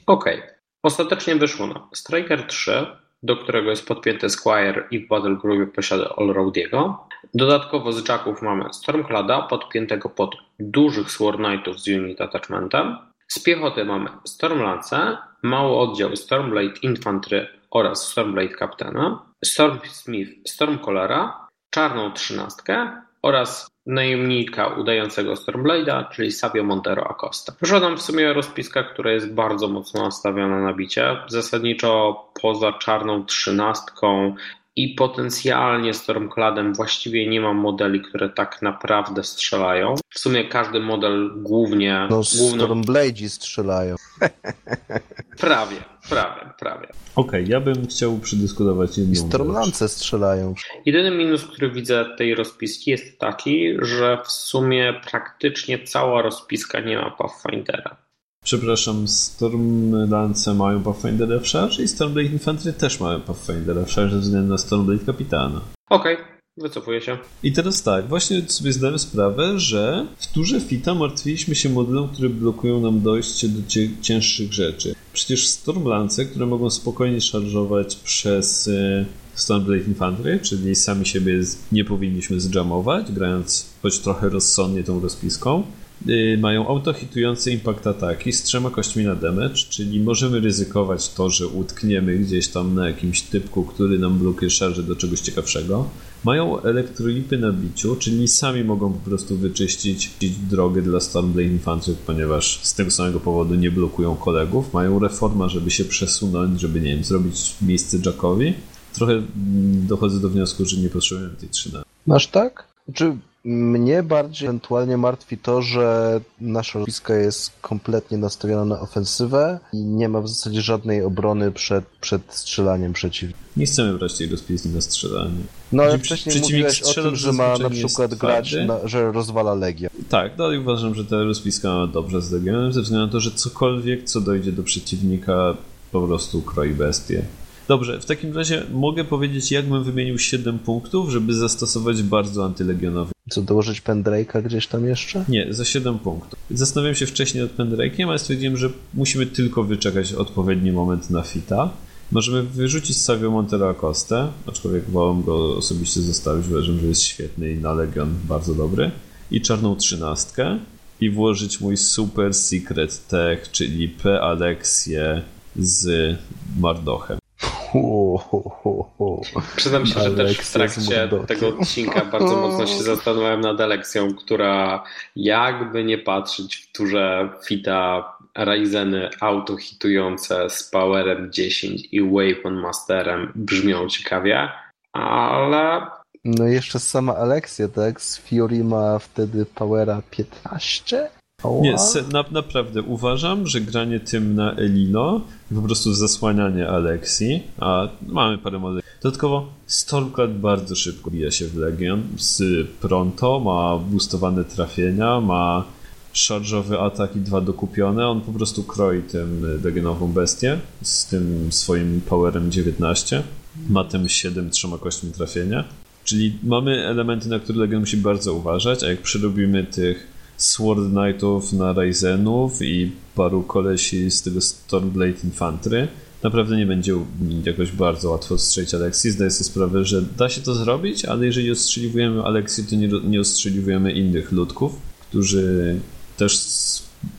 [SPEAKER 2] Okej. Okay. Ostatecznie wyszło na Striker 3, do którego jest podpięty Squire i w Battle Groupie posiada Allroadiego. Dodatkowo z Jacków mamy Stormclada podpiętego pod dużych Sword Knightów z Unit Attachmentem. Z piechoty mamy Stormlance, mały oddział Stormblade Infantry oraz Stormblade Captaina, Stormsmith Stormcallera, czarną trzynastkę oraz najemnika udającego Stormblade'a, czyli Sabio Montero Acosta. Nam w sumie rozpiska, która jest bardzo mocno nastawiona na bicie. Zasadniczo poza czarną trzynastką i potencjalnie Stormcladem właściwie nie mam modeli, które tak naprawdę strzelają. W sumie każdy model głównie...
[SPEAKER 1] No główną... Stormbladzi strzelają.
[SPEAKER 2] prawie, prawie, prawie.
[SPEAKER 3] Okej, okay, ja bym chciał przedyskutować jedną I
[SPEAKER 1] Stormlance strzelają.
[SPEAKER 2] Jedyny minus, który widzę tej rozpiski jest taki, że w sumie praktycznie cała rozpiska nie ma Pathfindera.
[SPEAKER 3] Przepraszam, Stormlance mają Pathfindera w szarze i Stormblade Infantry też mają Pathfindera w szarze ze względu na Stormblade Kapitana.
[SPEAKER 2] Okej, okay. Wycofuję się.
[SPEAKER 3] I teraz tak, właśnie sobie zdałem sprawę, że w turze Fita martwiliśmy się modelom, które blokują nam dojście do cięższych rzeczy. Przecież Stormlance, które mogą spokojnie szarżować przez e, Stormblade Infantry, czyli sami siebie nie powinniśmy zjamować, grając choć trochę rozsądnie tą rozpiską, mają autohitujące impact ataki z trzema kośćmi na damage, czyli możemy ryzykować to, że utkniemy gdzieś tam na jakimś typku, który nam blokuje szarże do czegoś ciekawszego. Mają elektrolipy na biciu, czyli sami mogą po prostu wyczyścić drogę dla Stormblade Infantry, ponieważ z tego samego powodu nie blokują kolegów. Mają reforma, żeby się przesunąć, żeby, nie wiem, zrobić miejsce Jackowi. Trochę mm, dochodzę do wniosku, że nie potrzebujemy tej 13.
[SPEAKER 1] Masz tak? Czy mnie bardziej ewentualnie martwi to, że nasza rozpiska jest kompletnie nastawiona na ofensywę i nie ma w zasadzie żadnej obrony przed, przed strzelaniem przeciwnika.
[SPEAKER 3] Nie chcemy brać tej rozpiski na strzelanie.
[SPEAKER 1] No ale wcześniej mówiłeś o tym, że ma na przykład grać, na, że rozwala Legia.
[SPEAKER 3] Tak, dalej uważam, że ta rozpiska ma dobrze z Legionem, ze względu na to, że cokolwiek, co dojdzie do przeciwnika, po prostu kroi bestię. Dobrze, w takim razie mogę powiedzieć, jak bym wymienił 7 punktów, żeby zastosować bardzo antylegionowy.
[SPEAKER 1] Co, dołożyć Pendrake'a gdzieś tam jeszcze?
[SPEAKER 3] Nie, za 7 punktów. Zastanawiam się wcześniej nad Pendrake'iem, ale stwierdziłem, że musimy tylko wyczekać odpowiedni moment na fita. Możemy wyrzucić Savio Montero Acostę, aczkolwiek wolę go osobiście zostawić, uważam, że jest świetny i na Legion bardzo dobry. I czarną trzynastkę. i włożyć mój super secret tech, czyli P-Aleksję z Mardochem.
[SPEAKER 2] Przyznam się, że też w trakcie tego odcinka bardzo mocno się zastanawiałem nad Aleksją, która jakby nie patrzeć w turze fita Ryzeny autohitujące z Powerem 10 i Wave Masterem brzmią ciekawie, ale...
[SPEAKER 1] No i jeszcze sama Aleksja, tak? Z Fury ma wtedy Powera 15?
[SPEAKER 3] Nie, na, naprawdę uważam, że granie tym na Elino po prostu zasłanianie Aleksji, a mamy parę modeli. Dodatkowo Stormcloud bardzo szybko bija się w Legion z Pronto, ma boostowane trafienia, ma szarżowy atak i dwa dokupione, on po prostu kroi tym legionową bestię z tym swoim powerem 19, matem 7 trzema kośćmi trafienia. Czyli mamy elementy, na które Legion musi bardzo uważać, a jak przerobimy tych Sword Knightów na Ryzenów i paru kolesi z tego Stormblade Infantry. Naprawdę nie będzie jakoś bardzo łatwo ostrzelić Aleksji. Zdaję sobie sprawę, że da się to zrobić, ale jeżeli ostrzeliwujemy Aleksję, to nie, nie ostrzeliwujemy innych ludków, którzy też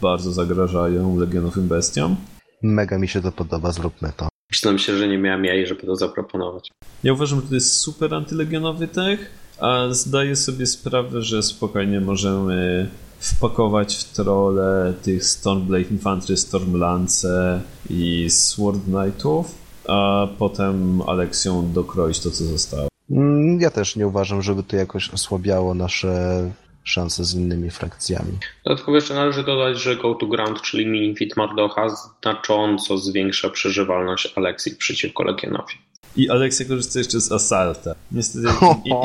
[SPEAKER 3] bardzo zagrażają legionowym bestiom.
[SPEAKER 1] Mega mi się to podoba, zróbmy to.
[SPEAKER 2] Przyznam się, że nie miałem jaj, żeby to zaproponować.
[SPEAKER 3] Ja uważam, że to jest super antylegionowy tech, a zdaję sobie sprawę, że spokojnie możemy wpakować w trole tych Stormblade Infantry, Stormlance i Sword Knightów, a potem Aleksją dokroić to, co zostało.
[SPEAKER 1] Mm, ja też nie uważam, żeby to jakoś osłabiało nasze szanse z innymi frakcjami.
[SPEAKER 2] Dodatkowo jeszcze należy dodać, że Go to Ground, czyli Minifit Mardocha, znacząco zwiększa przeżywalność Aleksji przeciwko Legionowi.
[SPEAKER 3] I Aleksja korzysta jeszcze z Assalta. Niestety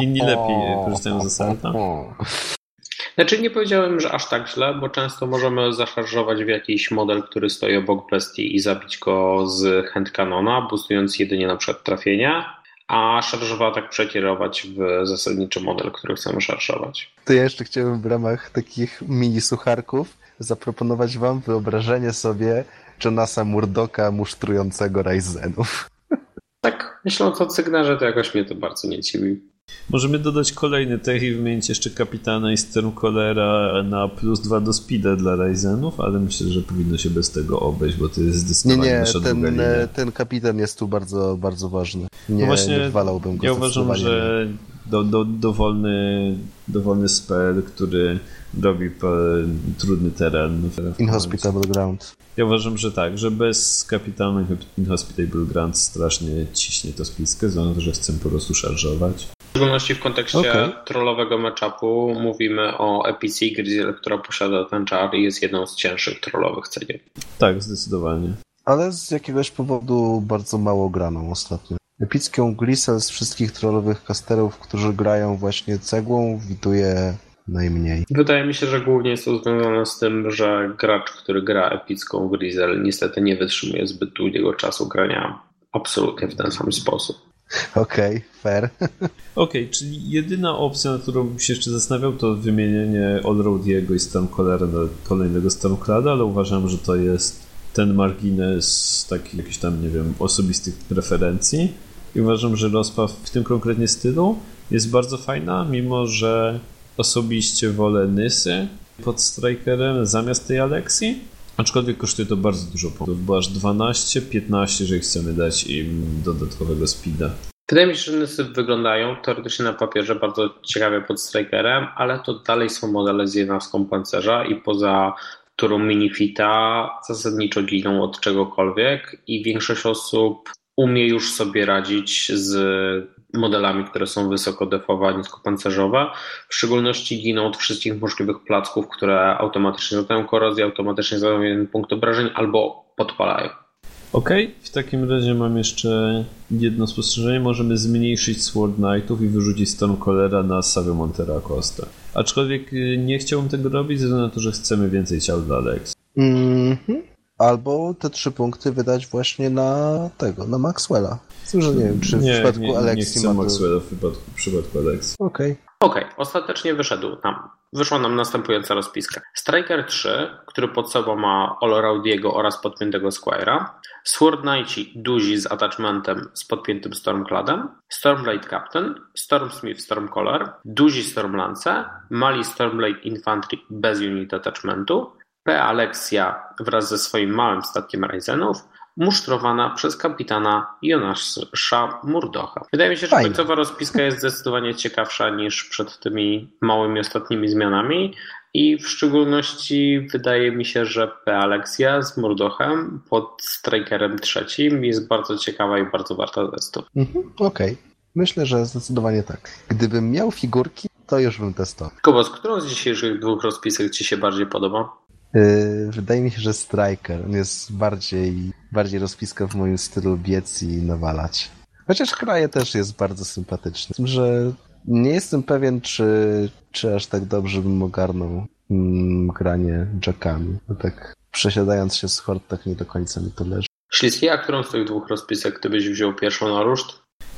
[SPEAKER 3] inni lepiej korzystają z Assalta.
[SPEAKER 2] Znaczy nie powiedziałem, że aż tak źle, bo często możemy zaszarżować w jakiś model, który stoi obok bestii i zabić go z handcanona, boostując jedynie na przykład trafienia, a szarżowa tak przekierować w zasadniczy model, który chcemy szarżować.
[SPEAKER 1] To ja jeszcze chciałbym w ramach takich mini sucharków zaproponować wam wyobrażenie sobie Jonasa Murdoka musztrującego Ryzenów.
[SPEAKER 2] Tak, myśląc o Cygnerze, to jakoś mnie to bardzo nie dziwi.
[SPEAKER 3] Możemy dodać kolejny tech i wymienić jeszcze kapitana i Stormcallera na plus dwa do speeda dla Ryzenów, ale myślę, że powinno się bez tego obejść, bo to jest zdecydowanie
[SPEAKER 1] nie, nie, ten, ten kapitan jest tu bardzo, bardzo ważny. Nie,
[SPEAKER 3] no właśnie,
[SPEAKER 1] nie wywalałbym go
[SPEAKER 3] Ja uważam, że do, do, dowolny, dowolny spell, który robi trudny teren.
[SPEAKER 1] Inhospitable Ground.
[SPEAKER 3] Ja uważam, że tak, że bez kapitana Inhospitable Ground strasznie ciśnie to spiskę, że chcę po prostu szarżować.
[SPEAKER 2] W szczególności w kontekście okay. trollowego matchupu mówimy o Epic Grizzle, która posiada ten czar i jest jedną z cięższych trollowych cegieł.
[SPEAKER 3] Tak, zdecydowanie.
[SPEAKER 1] Ale z jakiegoś powodu bardzo mało graną ostatnio. Epicką Grisel z wszystkich trollowych kasterów, którzy grają właśnie cegłą, widuje najmniej.
[SPEAKER 2] Wydaje mi się, że głównie jest to związane z tym, że gracz, który gra epicką Grizel niestety nie wytrzymuje zbyt długiego czasu grania absolutnie w ten sam sposób.
[SPEAKER 1] Okej, okay, fair.
[SPEAKER 3] Okej, okay, czyli jedyna opcja, na którą się jeszcze zastanawiał, to wymienienie Allroadiego i Stormcallera na kolejnego Stormclada, ale uważam, że to jest ten margines takich jakichś tam, nie wiem, osobistych preferencji. I uważam, że rozpa w tym konkretnie stylu jest bardzo fajna, mimo że osobiście wolę Nysy pod Strikerem zamiast tej Aleksji. Aczkolwiek kosztuje to bardzo dużo punktów, bo aż 12, 15, jeżeli chcemy dać im dodatkowego speeda.
[SPEAKER 2] Wydaje mi się, że Nysy wyglądają teoretycznie na papierze bardzo ciekawie pod Strikerem, ale to dalej są modele z jednostką pancerza i poza którą minifita zasadniczo giną od czegokolwiek i większość osób umie już sobie radzić z modelami, które są wysoko defowe, niskopancerzowe. W szczególności giną od wszystkich możliwych placków, które automatycznie zadają korozję, automatycznie zadają jeden punkt obrażeń albo podpalają.
[SPEAKER 3] Ok, w takim razie mam jeszcze jedno spostrzeżenie. Możemy zmniejszyć Sword Knightów i wyrzucić Stormcallera na Savio Montera Acosta. Aczkolwiek y, nie chciałbym tego robić, ze względu na to, że chcemy więcej ciał dla Alex.
[SPEAKER 1] Mhm. Albo te trzy punkty wydać właśnie na tego, na Maxwella. Cóż, nie wiem, czy w
[SPEAKER 3] nie,
[SPEAKER 1] przypadku
[SPEAKER 3] nie,
[SPEAKER 1] Alexi
[SPEAKER 3] nie chcę Maxwella w przypadku, w przypadku Alexi.
[SPEAKER 1] Okej. Okay.
[SPEAKER 2] Okej, okay, ostatecznie wyszedł nam. Wyszła nam następująca rozpiska. Striker 3, który pod sobą ma Oloraudiego oraz podpiętego Squire'a. Sword Knighti duzi z attachmentem z podpiętym Stormcladem. Stormblade Captain, Stormsmith Stormcaller, duzi Stormlance, Mali Stormblade Infantry bez unit attachmentu, P. Alexia wraz ze swoim małym statkiem Ryzenów, musztrowana przez kapitana Jonasza Murdocha. Wydaje mi się, że Fajne. końcowa rozpiska jest zdecydowanie ciekawsza niż przed tymi małymi ostatnimi zmianami i w szczególności wydaje mi się, że P. Alexia z Murdochem pod Strikerem trzecim jest bardzo ciekawa i bardzo warta testu.
[SPEAKER 1] Mhm, Okej. Okay. Myślę, że zdecydowanie tak. Gdybym miał figurki, to już bym testował.
[SPEAKER 2] Kubos, którą z dzisiejszych dwóch rozpisek Ci się bardziej podoba?
[SPEAKER 1] Yy, wydaje mi się, że Striker. On jest bardziej, bardziej rozpiska w moim stylu biec i nawalać. Chociaż kraje też jest bardzo sympatyczny. Że nie jestem pewien, czy, czy aż tak dobrze bym ogarnął mm, granie jackami. Bo tak przesiadając się z hord, tak nie do końca mi to leży.
[SPEAKER 2] Śliski, a którą z tych dwóch rozpisek ty byś wziął pierwszą na ruszt?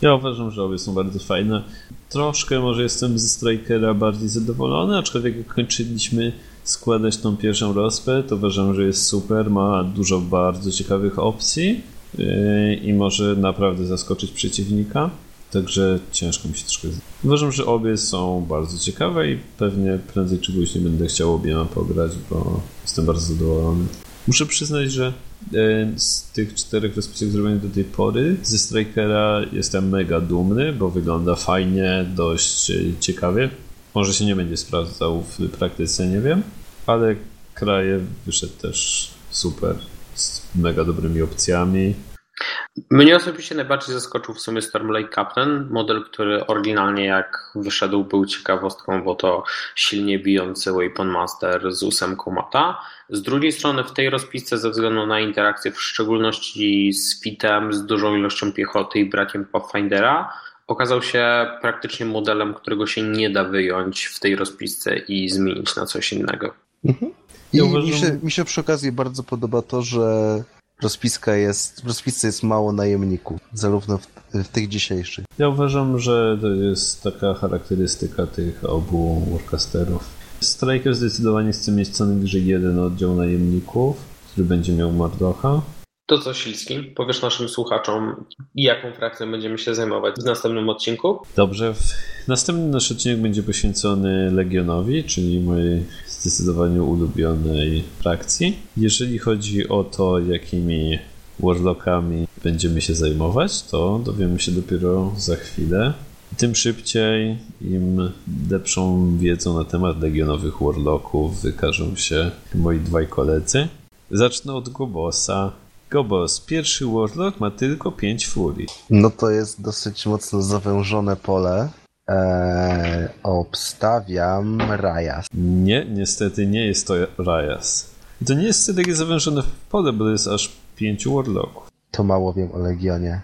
[SPEAKER 3] Ja uważam, że obie są bardzo fajne. Troszkę może jestem ze Strikera bardziej zadowolony, aczkolwiek jak kończyliśmy składać tą pierwszą rozpę, to uważam, że jest super, ma dużo bardzo ciekawych opcji yy, i może naprawdę zaskoczyć przeciwnika. Także ciężko mi się troszkę. Uważam, że obie są bardzo ciekawe i pewnie prędzej czy później będę chciał obiema pograć, bo jestem bardzo zadowolony. Muszę przyznać, że yy, z tych czterech rozpisek zrobionych do tej pory ze Strikera jestem mega dumny, bo wygląda fajnie, dość yy, ciekawie. Może się nie będzie sprawdzał w praktyce, nie wiem, ale kraje wyszedł też super, z mega dobrymi opcjami.
[SPEAKER 2] Mnie osobiście najbardziej zaskoczył w sumie Storm Lake Captain, model, który oryginalnie jak wyszedł był ciekawostką, bo to silnie bijący Weapon Master z ósemką mata. Z drugiej strony w tej rozpisce ze względu na interakcję w szczególności z Fitem, z dużą ilością piechoty i brakiem Pathfindera, okazał się praktycznie modelem, którego się nie da wyjąć w tej rozpisce i zmienić na coś innego.
[SPEAKER 1] Mhm. I ja uważam... mi, się, mi się przy okazji bardzo podoba to, że rozpiska jest, w rozpisce jest mało najemników, zarówno w, w, tych dzisiejszych.
[SPEAKER 3] Ja uważam, że to jest taka charakterystyka tych obu warcasterów. Striker zdecydowanie chce mieć co najwyżej jeden oddział najemników, który będzie miał Mardocha.
[SPEAKER 2] To co, Silski, powiesz naszym słuchaczom, jaką frakcją będziemy się zajmować w następnym odcinku?
[SPEAKER 3] Dobrze. Następny nasz odcinek będzie poświęcony Legionowi, czyli mojej zdecydowanie ulubionej frakcji. Jeżeli chodzi o to, jakimi Warlockami będziemy się zajmować, to dowiemy się dopiero za chwilę. Tym szybciej, im lepszą wiedzą na temat legionowych Warlocków wykażą się moi dwaj koledzy. Zacznę od Gobosa. Gobos, pierwszy Warlock ma tylko 5 furii.
[SPEAKER 1] No to jest dosyć mocno zawężone pole. Eee, obstawiam Rajas.
[SPEAKER 3] Nie, niestety nie jest to Rajas. I to nie jest takie zawężone w pole, bo to jest aż 5 Warlocków.
[SPEAKER 1] To mało wiem o Legionie.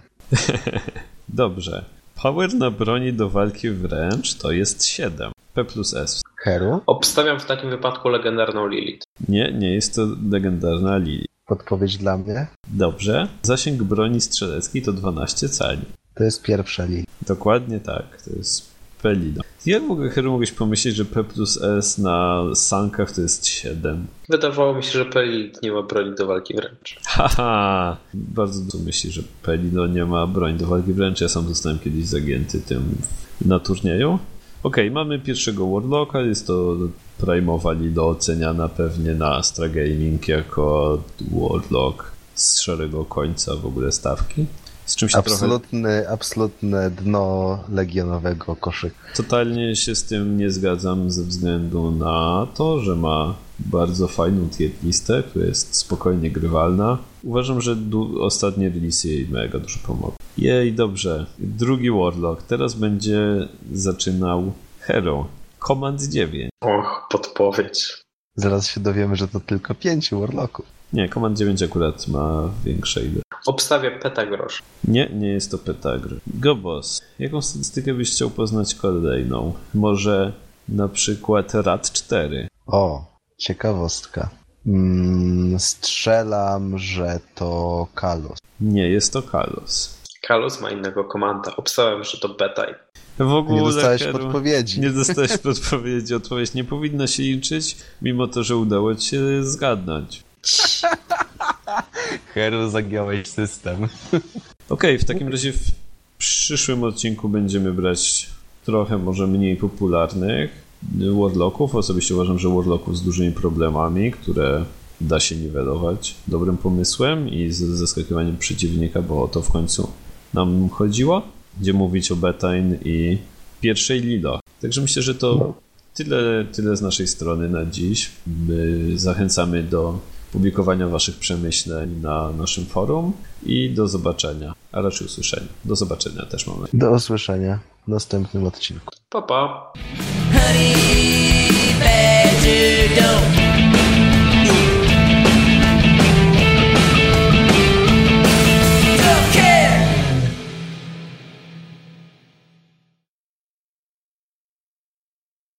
[SPEAKER 3] Dobrze. Power na broni do walki wręcz to jest 7. P plus S.
[SPEAKER 1] Heru?
[SPEAKER 2] Obstawiam w takim wypadku legendarną Lilith.
[SPEAKER 3] Nie, nie jest to legendarna Lilith.
[SPEAKER 1] Podpowiedź dla mnie?
[SPEAKER 3] Dobrze. Zasięg broni strzeleckiej to 12 cali.
[SPEAKER 1] To jest pierwsza linia.
[SPEAKER 3] Dokładnie tak. To jest Pelino. Jak mogę, Heru, mogłeś pomyśleć, że P plus S na sankach to jest 7?
[SPEAKER 2] Wydawało mi się, że Pelino nie ma broni do walki wręcz.
[SPEAKER 3] Haha, bardzo dużo myśli, że Pelino nie ma broni do walki wręcz. Ja sam zostałem kiedyś zagięty tym na turnieju. Okej, okay, mamy pierwszego Warlocka, jest to Prime'owa do oceniana pewnie na Astra Gaming jako Warlock z szarego końca w ogóle stawki.
[SPEAKER 1] Z czym się absolutny, trochę... absolutne dno legionowego koszyka.
[SPEAKER 3] Totalnie się z tym nie zgadzam ze względu na to, że ma bardzo fajną tier listę, która jest spokojnie grywalna. Uważam, że ostatnie release jej mega dużo pomogły. Jej, dobrze. Drugi Warlock. Teraz będzie zaczynał Hero. Command 9.
[SPEAKER 2] Och, podpowiedź.
[SPEAKER 1] Zaraz się dowiemy, że to tylko pięciu Warlocków.
[SPEAKER 3] Nie, Command 9 akurat ma większe ile.
[SPEAKER 2] Obstawię petagrosz.
[SPEAKER 3] Nie, nie jest to petagr. Gobos, jaką statystykę byś chciał poznać kolejną? Może na przykład RAT 4?
[SPEAKER 1] O, ciekawostka. Mm, strzelam, że to Kalos.
[SPEAKER 3] Nie, jest to Kalos.
[SPEAKER 2] Kalus ma innego komanda. Obstałem, że to beta.
[SPEAKER 3] W ogóle,
[SPEAKER 1] Nie dostałeś
[SPEAKER 3] Heru,
[SPEAKER 1] podpowiedzi.
[SPEAKER 3] Nie dostałeś podpowiedzi. Odpowiedź nie powinna się liczyć, mimo to, że udało ci się zgadnąć.
[SPEAKER 4] Heru, zagiąłeś system.
[SPEAKER 3] Okej, w takim razie w przyszłym odcinku będziemy brać trochę może mniej popularnych Warlocków. Osobiście uważam, że Warlocków z dużymi problemami, które da się niwelować dobrym pomysłem i z zaskakiwaniem przeciwnika, bo to w końcu nam chodziło. Gdzie mówić o Betain i pierwszej Lilo. Także myślę, że to tyle, tyle z naszej strony na dziś. My zachęcamy do publikowania Waszych przemyśleń na naszym forum i do zobaczenia, a raczej usłyszenia. Do zobaczenia też mamy.
[SPEAKER 1] Do usłyszenia w następnym odcinku.
[SPEAKER 2] Pa, pa.
[SPEAKER 5] Honey